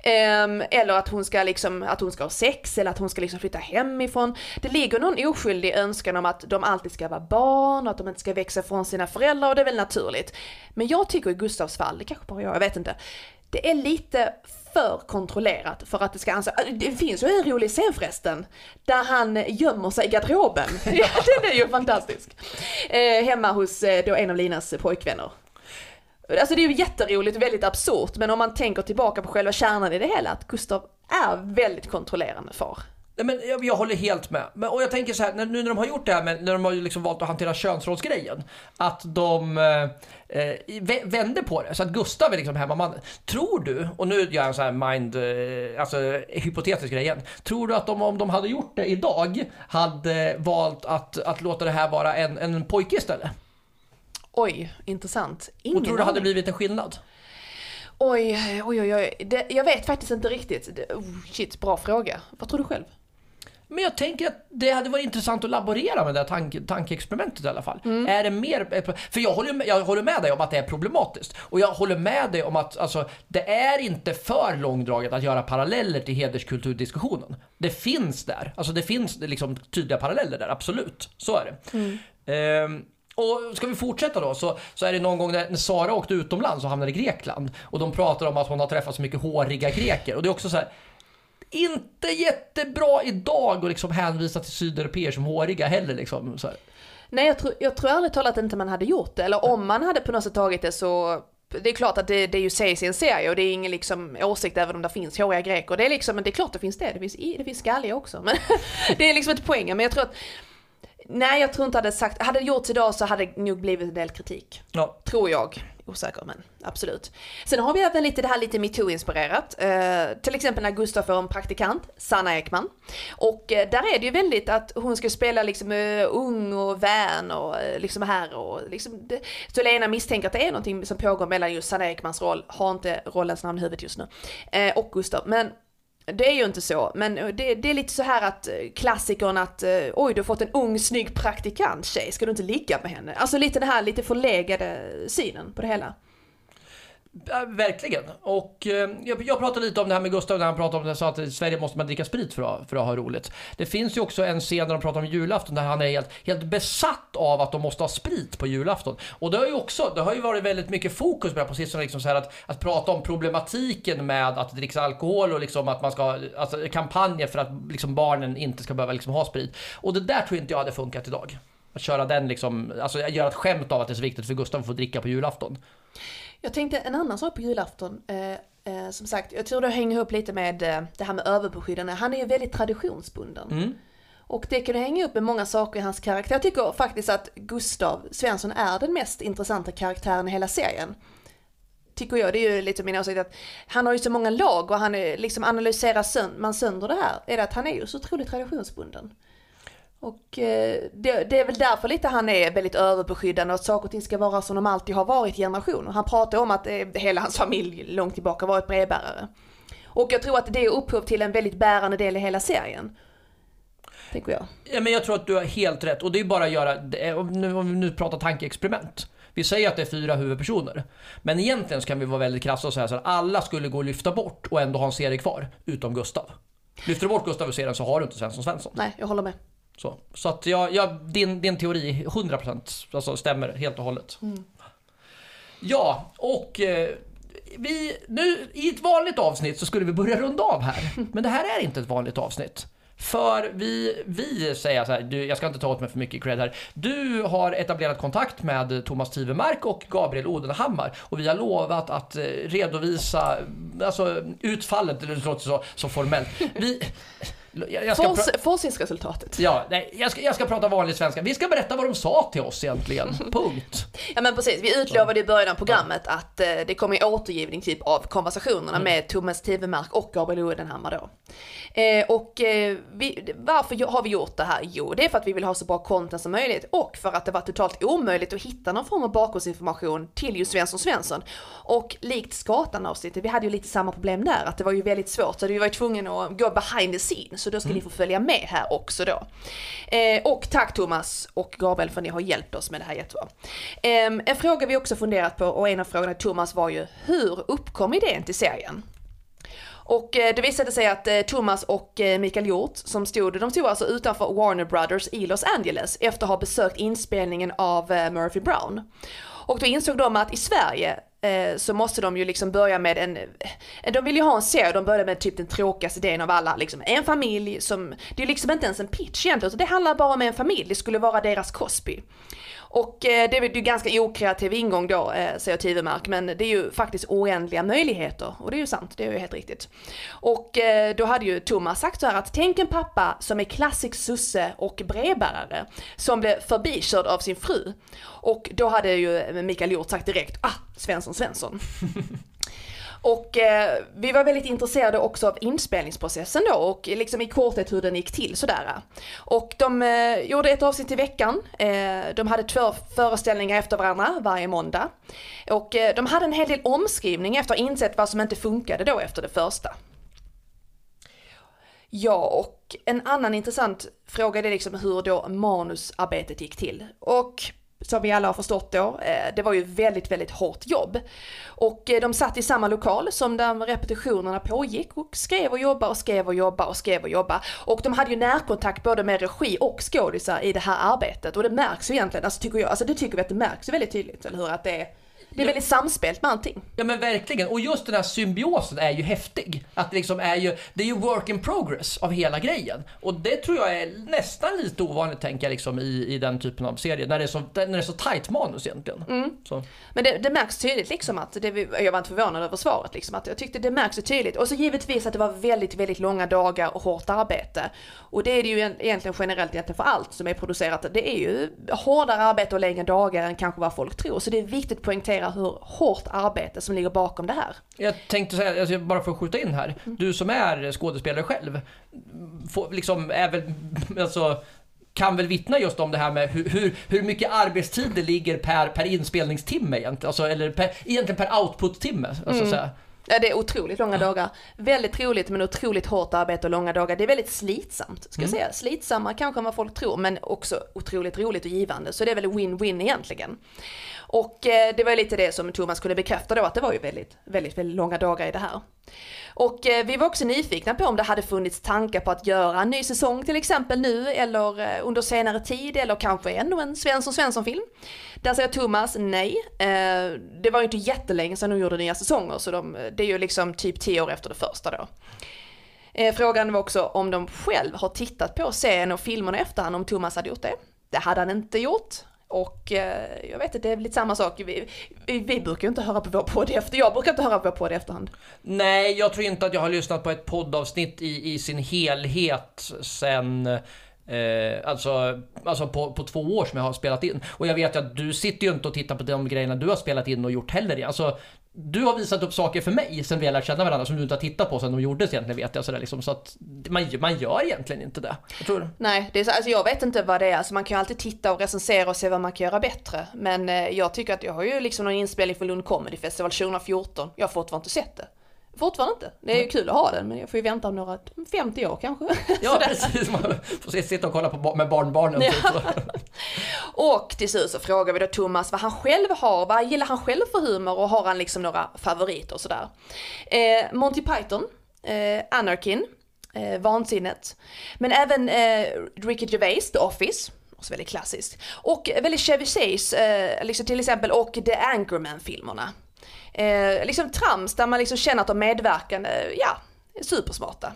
ehm, Eller att hon ska liksom, att hon ska ha sex eller att hon ska liksom flytta hemifrån. Det ligger någon oskyldig önskan om att de alltid ska vara barn och att de inte ska växa från sina föräldrar och det är väl naturligt. Men jag tycker i Gustavs fall, det kanske bara jag, jag vet inte Det är lite för kontrollerat för att det ska anses, alltså, det finns ju en rolig scen förresten Där han gömmer sig i garderoben, ja den är ju fantastisk. Eh, Hemma hos eh, då en av Linas pojkvänner. Alltså det är ju jätteroligt och väldigt absurt, men om man tänker tillbaka på själva kärnan i det hela, att Gustav är väldigt kontrollerande far. Nej, men jag, jag håller helt med. Men, och jag tänker så här, när, nu när de har gjort det här med, när de har liksom valt att hantera könsrollsgrejen. Att de eh, eh vände på det. Så att Gustav är liksom hemmamannen. Tror du, och nu gör jag en sån här mind, eh, alltså hypotetisk grej igen. Tror du att de, om de hade gjort det idag, hade valt att, att låta det här vara en, en pojke istället? Oj, intressant. Ingen Och tror du det hade blivit en skillnad? Oj, oj, oj, oj. Det, jag vet faktiskt inte riktigt. Det, oh, shit, bra fråga. Vad tror du själv? Men jag tänker att det hade varit intressant att laborera med det här tanke, tankeexperimentet i alla fall. Är det mer... För jag håller, med, jag håller med dig om att det är problematiskt. Och jag håller med dig om att alltså, det är inte för långdraget att göra paralleller till hederskulturdiskussionen. Det finns där. Alltså det finns liksom tydliga paralleller där, absolut. Så är det. Ehm, och ska vi fortsätta då så, så är det någon gång när när Sara åkte utomlands och hamnade i Grekland och de pratar om att hon har träffat så mycket håriga greker och det är också så här inte jättebra idag att liksom hänvisa till sydeuropeer som håriga heller liksom. Så här. Nej, jag tror, jag tror ärligt talat inte man hade gjort det. Eller om man hade på något sätt tagit det så det är klart att det, det är ju sägs i en serie och det är ingen liksom åsikt även om det finns håriga greker. Det är liksom, men det är klart det finns det, det finns, det finns skalliga också. Men det är liksom inte poängen, men jag tror att Nej jag tror inte hade sagt, hade det gjorts idag så hade det nog blivit en del kritik. Ja. Tror jag. Osäker men absolut. Sen har vi även lite det här lite metoo-inspirerat. Eh, till exempel när Gustav får en praktikant, Sanna Ekman. Och eh, där är det ju väldigt att hon ska spela liksom eh, ung och vän och eh, liksom här och liksom. Det, så Lena misstänker att det är någonting som pågår mellan just Sanna Ekmans roll, har inte rollens namn i huvudet just nu, eh, och Gustav. Men det är ju inte så, men eh, det, det, är lite så här att eh, klassikern att eh, oj du har fått en ung snygg praktikant tjej, ska du inte ligga med henne? Alltså lite den här lite förlegade synen på det hela. Verkligen. Och eh, jag, jag pratade lite om det här med Gustav när han pratade om det, sa att i Sverige måste man dricka sprit för att, för att ha roligt. Det finns ju också en scen där de pratar om julafton där han är helt, helt besatt av att de måste ha sprit på julafton. Och det har ju också, det har ju varit väldigt mycket fokus på det här på sistone, liksom så här att, att prata om problematiken med att dricka alkohol och liksom att man ska, alltså kampanjer för att liksom barnen inte ska behöva liksom ha sprit. Och det där tror inte jag hade funkat idag. Att köra den liksom, alltså göra ett skämt av att det är så viktigt för Gustav att få dricka på julafton. Jag tänkte en annan sak på julafton. Eh, eh, som sagt, jag tror det hänger ihop lite med eh, det här med överbeskyddande. Han är ju väldigt traditionsbunden. Mm. Och det kan hänga upp med många saker i hans karaktär. Jag tycker faktiskt att Gustav Svensson är den mest intressanta karaktären i hela serien. Tycker jag, det är ju lite min åsikt att han har ju så många lag och han är, liksom analyserar sönd man sönder det här. Är det att han är ju så otroligt traditionsbunden. Och eh, det, det, är väl därför lite han är väldigt överbeskyddande och att saker och ting ska vara som de alltid har varit i generationer. Han pratar om att eh, hela hans familj långt tillbaka varit brevbärare. Och jag tror att det är upphov till en väldigt bärande del i hela serien. Tänker jag. Ja, men jag tror att du har helt rätt och det är bara att göra, nu, om vi nu pratar tankeexperiment. Vi säger att det är fyra huvudpersoner. Men egentligen så kan vi vara väldigt krassa och säga så att alla skulle gå och lyfta bort och ändå ha en serie kvar, utom Gustav. Lyfter du bort Gustav ur serien så har du inte Svensson Svensson. Nej, jag håller med. Så, så att jag, jag, din, din teori 100% alltså stämmer helt och hållet. Mm. Ja, och eh, vi, nu i ett vanligt avsnitt så skulle vi börja runda av här. Men det här är inte ett vanligt avsnitt. För vi, vi säger så här, du, jag ska inte ta åt mig för mycket cred här. Du har etablerat kontakt med Thomas Tivemark och Gabriel Odenhammar och vi har lovat att eh, redovisa alltså, utfallet, det låter så, så formellt. Vi, jag ska Fors, forskningsresultatet. Ja, nej, jag ska, jag ska prata vanlig svenska. Vi ska berätta vad de sa till oss egentligen. Punkt. Ja men precis, vi utlovade i början av programmet ja. att eh, det kommer återgivning typ av konversationerna mm. med Thomas Tivemark och Gabriel Odenhammar då. Eh, och eh, vi, varför har vi gjort det här? Jo, det är för att vi vill ha så bra content som möjligt och för att det var totalt omöjligt att hitta någon form av bakgrundsinformation till just Svensson Svensson. Och likt Skatan-avsnittet, vi hade ju lite samma problem där, att det var ju väldigt svårt så vi var ju tvungna att gå behind the scenes så då ska mm. ni få följa med här också då. Eh, och tack Thomas och Gabriel för att ni har hjälpt oss med det här jättebra. Eh, en fråga vi också funderat på och en av frågorna till Thomas var ju hur uppkom idén till serien? Och eh, det visade sig att eh, Thomas och eh, Mikael Hjort som stod, de stod alltså utanför Warner Brothers i Los Angeles efter att ha besökt inspelningen av Murphy Brown. Och då insåg de att i Sverige Eh, så måste de ju liksom börja med en, eh, de vill ju ha en serie, de börjar med typ den tråkigaste idén av alla, liksom en familj som, det är liksom inte ens en pitch egentligen, utan det handlar bara om en familj, det skulle vara deras Cosby. Och eh, det är ju ganska okreativ ingång då, säger Tivemark, men det är ju faktiskt oändliga möjligheter. Och det är ju sant, det är ju helt riktigt. Och då hade ju Thomas sagt så här att tänk en pappa som är klassisk susse och brevbärare, som blev förbikörd av sin fru. Och då hade ju Mikael Hjort sagt direkt, ah, Svensson Svensson. Och eh, vi var väldigt intresserade också av inspelningsprocessen då och liksom i korthet hur den gick till sådär. Och de eh, gjorde ett avsnitt i veckan. Eh, de hade två föreställningar efter varandra varje måndag. Och eh, de hade en hel del omskrivning efter att ha insett vad som inte funkade då efter det första. Ja, och en annan intressant fråga är liksom hur då manusarbetet gick till. Och som vi alla har förstått då, eh, det var ju väldigt, väldigt hårt jobb. Och eh, de satt i samma lokal som där repetitionerna pågick och skrev och jobbade och skrev och jobbade och skrev och jobbade. Och de hade ju närkontakt både med regi och skådisar i det här arbetet och det märks ju egentligen, alltså tycker jag, alltså det tycker vi att det märks väldigt tydligt, eller hur? Att det är det är väldigt samspelt med allting. Ja men verkligen, och just den här symbiosen är ju häftig. Att det liksom är ju, det är ju work in progress av hela grejen. Och det tror jag är nästan lite ovanligt tänker jag liksom i, i den typen av serier. När det är så, när det är så tight manus egentligen. Mm. Men det, det märks tydligt liksom att, det, jag var inte förvånad över svaret liksom, att jag tyckte det märks tydligt. Och så givetvis att det var väldigt, väldigt långa dagar och hårt arbete. Och det är det ju egentligen generellt egentligen för allt som är producerat. Det är ju hårdare arbete och längre dagar än kanske vad folk tror. Så det är viktigt att poängtera hur hårt arbete som ligger bakom det här. Jag tänkte säga, alltså bara för att skjuta in här. Du som är skådespelare själv, får, liksom, är väl, alltså, kan väl vittna just om det här med hur, hur, hur mycket arbetstid det ligger per, per inspelningstimme egentligen. Alltså, eller per, egentligen per output-timme. Alltså, Mm. Ja, det är otroligt långa dagar. Väldigt roligt men otroligt hårt arbete och långa dagar. Det är väldigt slitsamt, ska jag säga. Slitsammare kanske än vad folk tror, men också otroligt roligt och givande. Så det är väl win-win egentligen. Och eh, det var lite det som Thomas kunde bekräfta då, att det var ju väldigt, väldigt, väldigt långa dagar i det här. Och eh, vi var också nyfikna på om det hade funnits tankar på att göra en ny säsong till exempel nu, eller eh, under senare tid, eller kanske ännu en Svensson Svensson-film. Där säger Thomas nej. Eh, det var ju inte jättelänge sedan de gjorde nya säsonger, så de, eh, det är ju liksom typ tio år efter det första då. Eh, Frågan var också om de själv har tittat på serien och filmerna i efterhand, om Thomas hade gjort det. Det hade han inte gjort. Och eh, jag vet att det är lite samma sak. Vi, vi, vi brukar ju inte höra på vår podd efter, jag brukar inte höra på vår podd i efterhand. Nej, jag tror inte att jag har lyssnat på ett poddavsnitt i, i sin helhet sen Eh, alltså alltså på, på två år som jag har spelat in. Och jag vet ju att du sitter ju inte och tittar på de grejerna du har spelat in och gjort heller. Alltså, du har visat upp saker för mig sen vi har lärt känna varandra som du inte har tittat på sen de gjordes egentligen vet jag. Sådär, liksom. Så att man, man gör egentligen inte det. Jag tror. Nej, det är så, alltså jag vet inte vad det är. Alltså man kan ju alltid titta och recensera och se vad man kan göra bättre. Men eh, jag tycker att jag har ju liksom någon inspelning för Lund Comedy Festival 2014. Jag har fortfarande inte sett det. Fortfarande inte. Det är ju kul att ha den, men jag får ju vänta om några 50 år kanske. Ja, precis. Man får sitta och kolla på med barnbarnen. Ja. Typ. Och till slut så frågar vi då Thomas vad han själv har, vad gillar han själv för humor och har han liksom några favoriter och sådär. Eh, Monty Python, eh, Anarkin, eh, Vansinnet, men även eh, Ricky Gervais, The Office, också väldigt klassiskt. Och väldigt Chevy Chase, eh, liksom till exempel, och The Anchorman-filmerna. Eh, liksom trams där man liksom känner att de medverkande, ja, är supersmarta.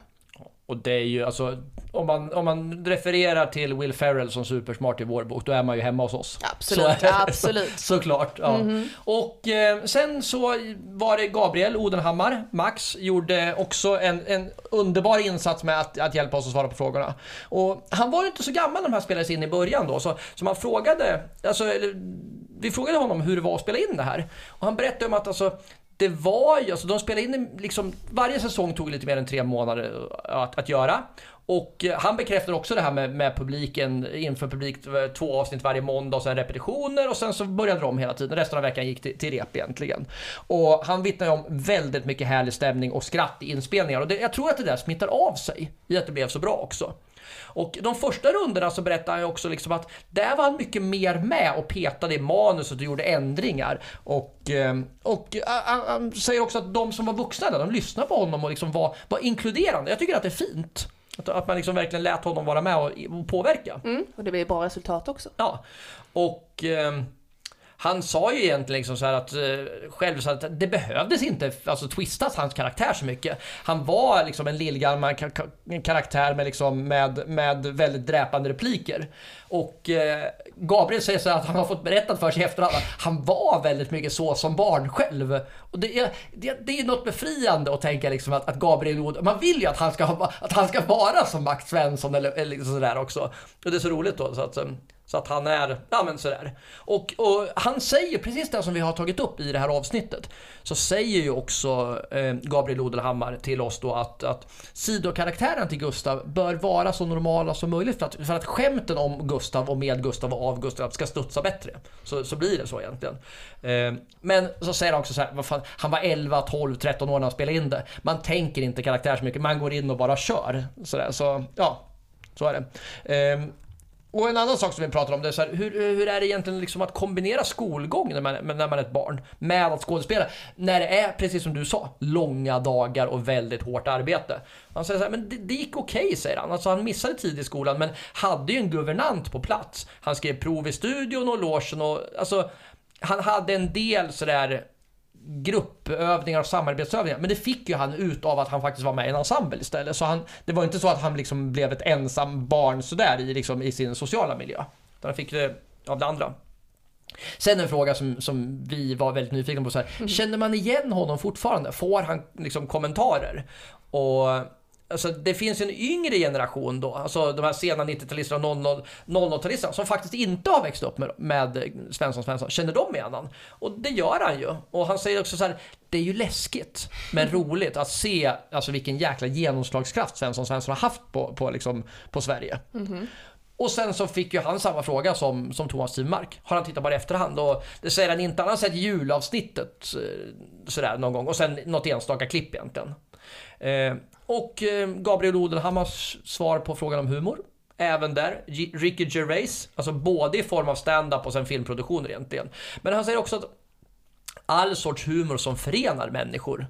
Och det är ju alltså, om man, om man refererar till Will Ferrell som supersmart i vår bok, då är man ju hemma hos oss. Absolut, Så absolut. Mhm. Såklart. Ja. Och eh, sen så var det Gabriel Odenhammar, Max, gjorde också en, en underbar insats med att, att hjälpa oss att svara på frågorna. Och han var ju inte så gammal när de här spelades in i början då, så, så man frågade, alltså, eller, vi frågade honom hur det var att spela in det här. Och han berättade om att alltså, det var ju, alltså de spelade in liksom, varje säsong tog lite mer än tre månader att, att göra. Och eh, han bekräftar också det här med, med publiken, inför publik, eh, två avsnitt varje måndag och sen repetitioner och sen så började de hela tiden. Resten av veckan gick till, till rep egentligen. Och han vittnar ju om väldigt mycket härlig stämning och skratt i inspelningar och det, jag tror att det där smittar av sig i att det blev så bra också. Och de första rundorna så berättade han ju också liksom att där var han mycket mer med och petade i manuset och gjorde ändringar. Och, eh, och han, han säger också att de som var vuxna där, de lyssnade på honom och liksom var, var inkluderande. Jag tycker att det är fint. Att, att man liksom verkligen lät honom vara med och, och påverka. Mm, och det blir bra resultat också. Ja, och eh, han sa ju egentligen liksom så här att eh, själv så att det behövdes inte alltså twistas hans karaktär så mycket. Han var liksom en lillgammal karaktär med liksom med, med väldigt dräpande repliker. Och eh, Gabriel säger så här att han har fått berättat för sig i efterhand att han var väldigt mycket så som barn själv. Och det är, det, det är något befriande att tänka liksom att, att Gabriel man vill ju att han ska, ha- att han ska vara som Max Svensson eller, eller liksom sådär också. Och det är så roligt då så att, eh, så att han är, ja men sådär. Och, och han säger precis det som vi har tagit upp i det här avsnittet. Så säger ju också eh, Gabriel Odelhammar till oss då att, att sidokaraktären till Gustav bör vara så normala som möjligt för att, för att skämten om Gustav och med Gustav och av Gustav ska studsa bättre. Så, så blir det så egentligen. Eh, men så säger han också så här, vad fan, han var 11, 12, 13 år när han spelade in det. Man tänker inte karaktär så mycket, man går in och bara kör. Sådär, så ja, så är det. Eh, och en annan sak som vi pratar om det är så här, hur, hur är det egentligen liksom att kombinera skolgång när man, när man är ett barn med att skådespela? När det är, precis som du sa, långa dagar och väldigt hårt arbete. Han säger så här, men det, det gick okej säger han. Alltså han missade tid i skolan men hade ju en guvernant på plats. Han skrev prov i studion och logen och alltså han hade en del sådär gruppövningar och samarbetsövningar. Men det fick ju han ut av att han faktiskt var med i en ensemble istället. Så han, det var inte så att han liksom blev ett ensam barn sådär i, liksom, i sin sociala miljö. Utan han fick det av det andra. Sen en fråga som, som vi var väldigt nyfikna på. Så här, mm. Känner man igen honom fortfarande? Får han liksom kommentarer? Och Alltså det finns en yngre generation då, alltså de här sena 90-talisterna och 00-talisterna som faktiskt inte har växt upp med, med Svensson Svensson. Känner de igen honom? Och det gör han ju. Och han säger också så här, det är ju läskigt men roligt att se alltså vilken jäkla genomslagskraft Svensson Svensson har haft på, på, liksom, på Sverige. Mm -hmm. Och sen så fick ju han samma fråga som, som Thomas Tivemark. Har han tittat på det efterhand och det säger han inte. Han har sett julavsnittet eh, sådär någon gång och sen något enstaka klipp egentligen. Eh, och eh, Gabriel Odenhammars svar på frågan om humor. Även där, Ricky Gervais, alltså både i form av stand-up och sen filmproduktioner egentligen. Men han säger också att all sorts humor som förenar människor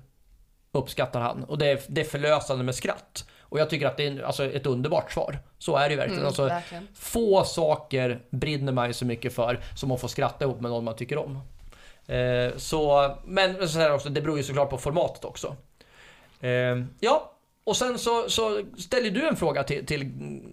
uppskattar han. Och det är, det är förlösande med skratt. Och jag tycker att det är alltså, ett underbart svar. Så är det ju verkligen. Mm, alltså, verkligen. Få saker brinner man ju så mycket för som att få skratta ihop med någon man tycker om. Eh, så, men så här också, det beror ju såklart på formatet också. Eh, ja, och sen så, så ställer du en fråga till, till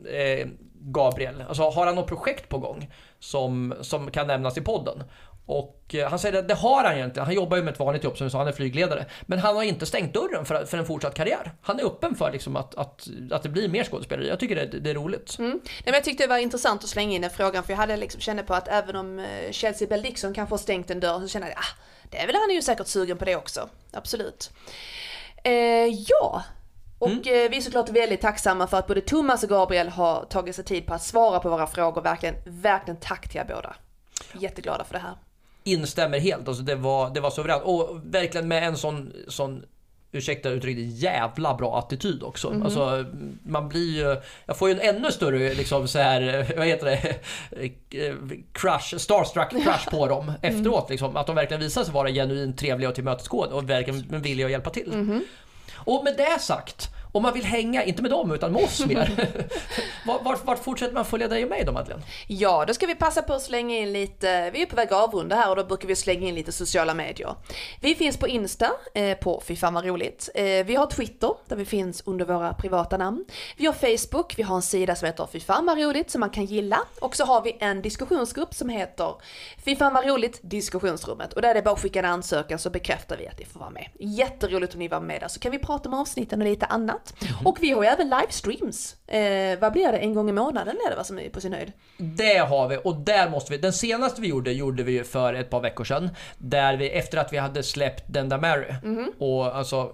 eh, Gabriel. Alltså, har han något projekt på gång som, som kan nämnas i podden? Och eh, han säger att det har han egentligen. Han jobbar ju med ett vanligt jobb som sa, han är flygledare. Men han har inte stängt dörren för, för en fortsatt karriär. Han är öppen för liksom att, att, att det blir mer skådespelare. Jag tycker det, det är roligt. Mm. Nej, men jag tyckte det var intressant att slänga in den frågan för jag hade liksom kände på att även om eh, Chelsea Bell Dixon kanske har stängt en dörr så kände jag att ah, det är väl han är ju säkert sugen på det också. Absolut. Eh, ja, och mm. Eh, vi är såklart väldigt tacksamma för att både Thomas och Gabriel har tagit sig tid på att svara på våra frågor. Verkligen, verkligen tack till er båda. Jätteglada för det här. Instämmer helt, alltså det var, det var suveränt. Och verkligen med en sån, sån ursäkta uttrycket, jävla bra attityd också. Mm. Alltså, man blir ju, jag får ju en ännu större liksom så här, vad heter det, crush, starstruck crush på dem mm. efteråt. Liksom, att de verkligen visar sig vara genuint trevliga och tillmötesgående och verkligen villiga att hjälpa till. Mm. Och med det sagt, om man vill hänga, inte med dem utan med oss mer. vart, vart, fortsätter man följa dig och mig då Madeleine? Ja, då ska vi passa på att slänga in lite, vi är på väg att avrunda här och då brukar vi slänga in lite sociala medier. Vi finns på Insta, eh, på Fy fan vad roligt. Eh, vi har Twitter, där vi finns under våra privata namn. Vi har Facebook, vi har en sida som heter Fy fan vad roligt som man kan gilla. Och så har vi en diskussionsgrupp som heter Fy fan vad roligt diskussionsrummet. Och där är det bara att skicka en ansökan så bekräftar vi att ni får vara med. Jätteroligt om ni var med där så kan vi prata om avsnitten och lite annat annat. Mm. Och vi har ju även livestreams. Eh, vad blir det? En gång i månaden är det vad som är på sin höjd? Det har vi och där måste vi. Den senaste vi gjorde, gjorde vi ju för ett par veckor sedan. Där vi efter att vi hade släppt Den där Mary. Mm. Och alltså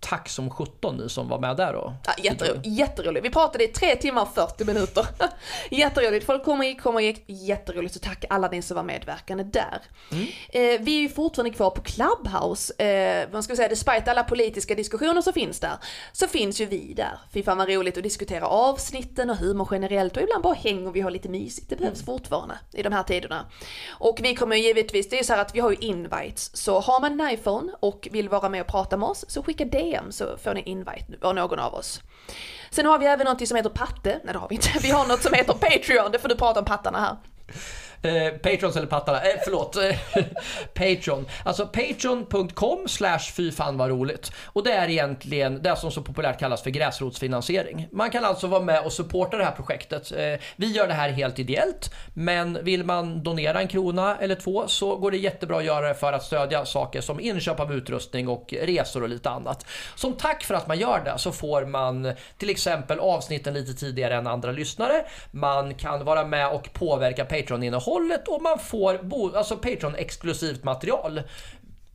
tack som 17 ni som var med där då. Ja, jätteroligt, jätteroligt. Vi pratade i 3 timmar och 40 minuter. jätteroligt. Folk kommer och gick, och gick. Jätteroligt. Så tack alla ni som var medverkande där. Mm. Eh, vi är ju fortfarande kvar på Clubhouse. Eh, man ska säga, despite alla politiska diskussioner som finns där, så finns ju vi där. Fy fan vad roligt att diskutera avsnitten och humor generellt och ibland bara häng och vi har lite mysigt. Det behövs mm. fortfarande i de här tiderna. Och vi kommer ju givetvis, det är så här att vi har ju invites. Så har man en iPhone och vill vara med och prata med oss, så skicka det DM så får ni invite av någon av oss. Sen har vi även något som heter patte, nej det har vi inte, vi har något som heter Patreon, det får du prata om pattarna här. Eh, Patrons eller pattarna, eh, förlåt. Eh, patreon. Alltså patreon.com slash fy fan vad roligt. Och det är egentligen det som så populärt kallas för gräsrotsfinansiering. Man kan alltså vara med och supporta det här projektet. Eh, vi gör det här helt ideellt, men vill man donera en krona eller två så går det jättebra att göra det för att stödja saker som inköp av utrustning och resor och lite annat. Som tack för att man gör det så får man till exempel avsnitten lite tidigare än andra lyssnare. Man kan vara med och påverka Patreon-innehåll innehållet och man får alltså Patreon-exklusivt material.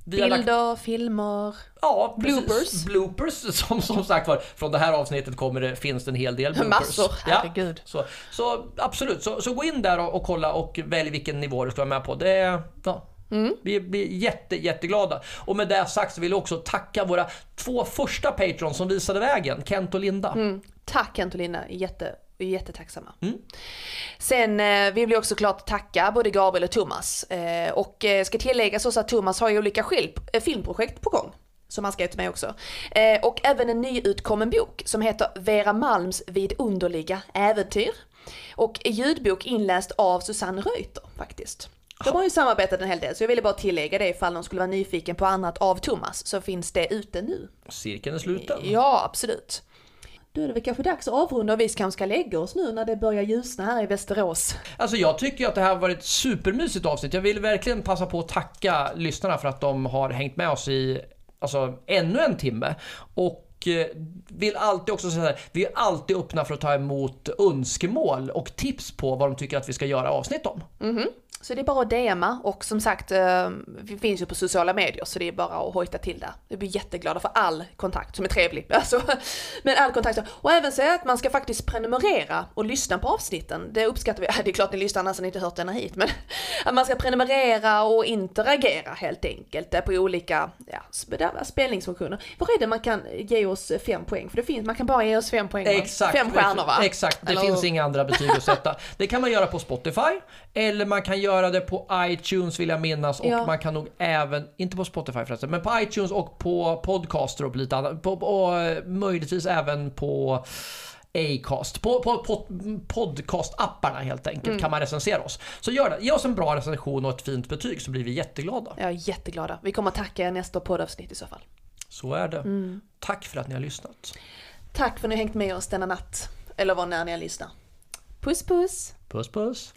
Bilder, lagt... filmer, ja, bloopers. Bloopers som som sagt var, från det här avsnittet kommer det, finns det en hel del bloopers. Massor, herregud. Ja, så, så absolut, så, så gå in där och, och, kolla och välj vilken nivå du ska vara med på. Det, ja, Mm. Vi blir jätte, jätteglada. Och med det sagt så vill jag också tacka våra två första patrons som visade vägen, Kent och Linda. Mm. Tack Kent och Linda, jätte, vi är jättetacksamma. Mm. Sen eh, vill vi också klart tacka både Gabriel och Thomas. Eh, och eh, ska tilläggas också att Thomas har ju olika skilp, filmprojekt på gång. Som han ska ut med också. Och även en nyutkommen bok som heter Vera Malms vidunderliga äventyr. Och ljudbok inläst av Susanne Reuter faktiskt. De har ju samarbetat en hel del så jag ville bara tillägga det ifall någon skulle vara nyfiken på annat av Thomas så finns det ute nu. Cirkeln är sluten. Ja, absolut. Då är det väl kanske dags att avrunda och vi kanske ska lägga oss nu när det börjar ljusna här i Västerås. Alltså jag tycker att det här har varit ett supermysigt avsnitt. Jag vill verkligen passa på att tacka lyssnarna för att de har hängt med oss i alltså, ännu en timme. Och eh, vill alltid också säga att vi är alltid öppna för att ta emot önskemål och tips på vad de tycker att vi ska göra avsnitt om. Mhm. Så det är bara att DMa och som sagt, eh, vi finns ju på sociala medier så det är bara att hojta till där. Vi blir jätteglada för all kontakt som är trevlig. Alltså, men all kontakt. Och även säga att man ska faktiskt prenumerera och lyssna på avsnitten. Det uppskattar vi. Det är klart ni lyssnar annars har ni inte hört denna hit. Men att man ska prenumerera och interagera helt enkelt eh, på olika ja, sp- spelningsfunktioner. Var är det man kan ge oss fem poäng? För det finns, man kan bara ge oss fem poäng. Exakt. Fem stjärnor va? Exakt, det Eller- finns inga andra betyg att sätta. Det kan man göra på Spotify, eller man kan göra det på iTunes vill jag minnas och Ja. man kan nog även, inte på Spotify förresten, men på iTunes och på Podcaster och på lite annat. På, och eh, möjligtvis även på Acast. På, på, på podcast-apparna helt enkelt Mm. kan man recensera oss. Så gör det. Ge oss en bra recension och ett fint betyg så blir vi jätteglada. Jag är jätteglada. Vi kommer att tacka er nästa poddavsnitt i så fall. Så är det. Mm. Tack för att ni har lyssnat. Tack för att ni har hängt med oss denna natt. Eller vad när ni har lyssnat. Puss puss! Puss puss.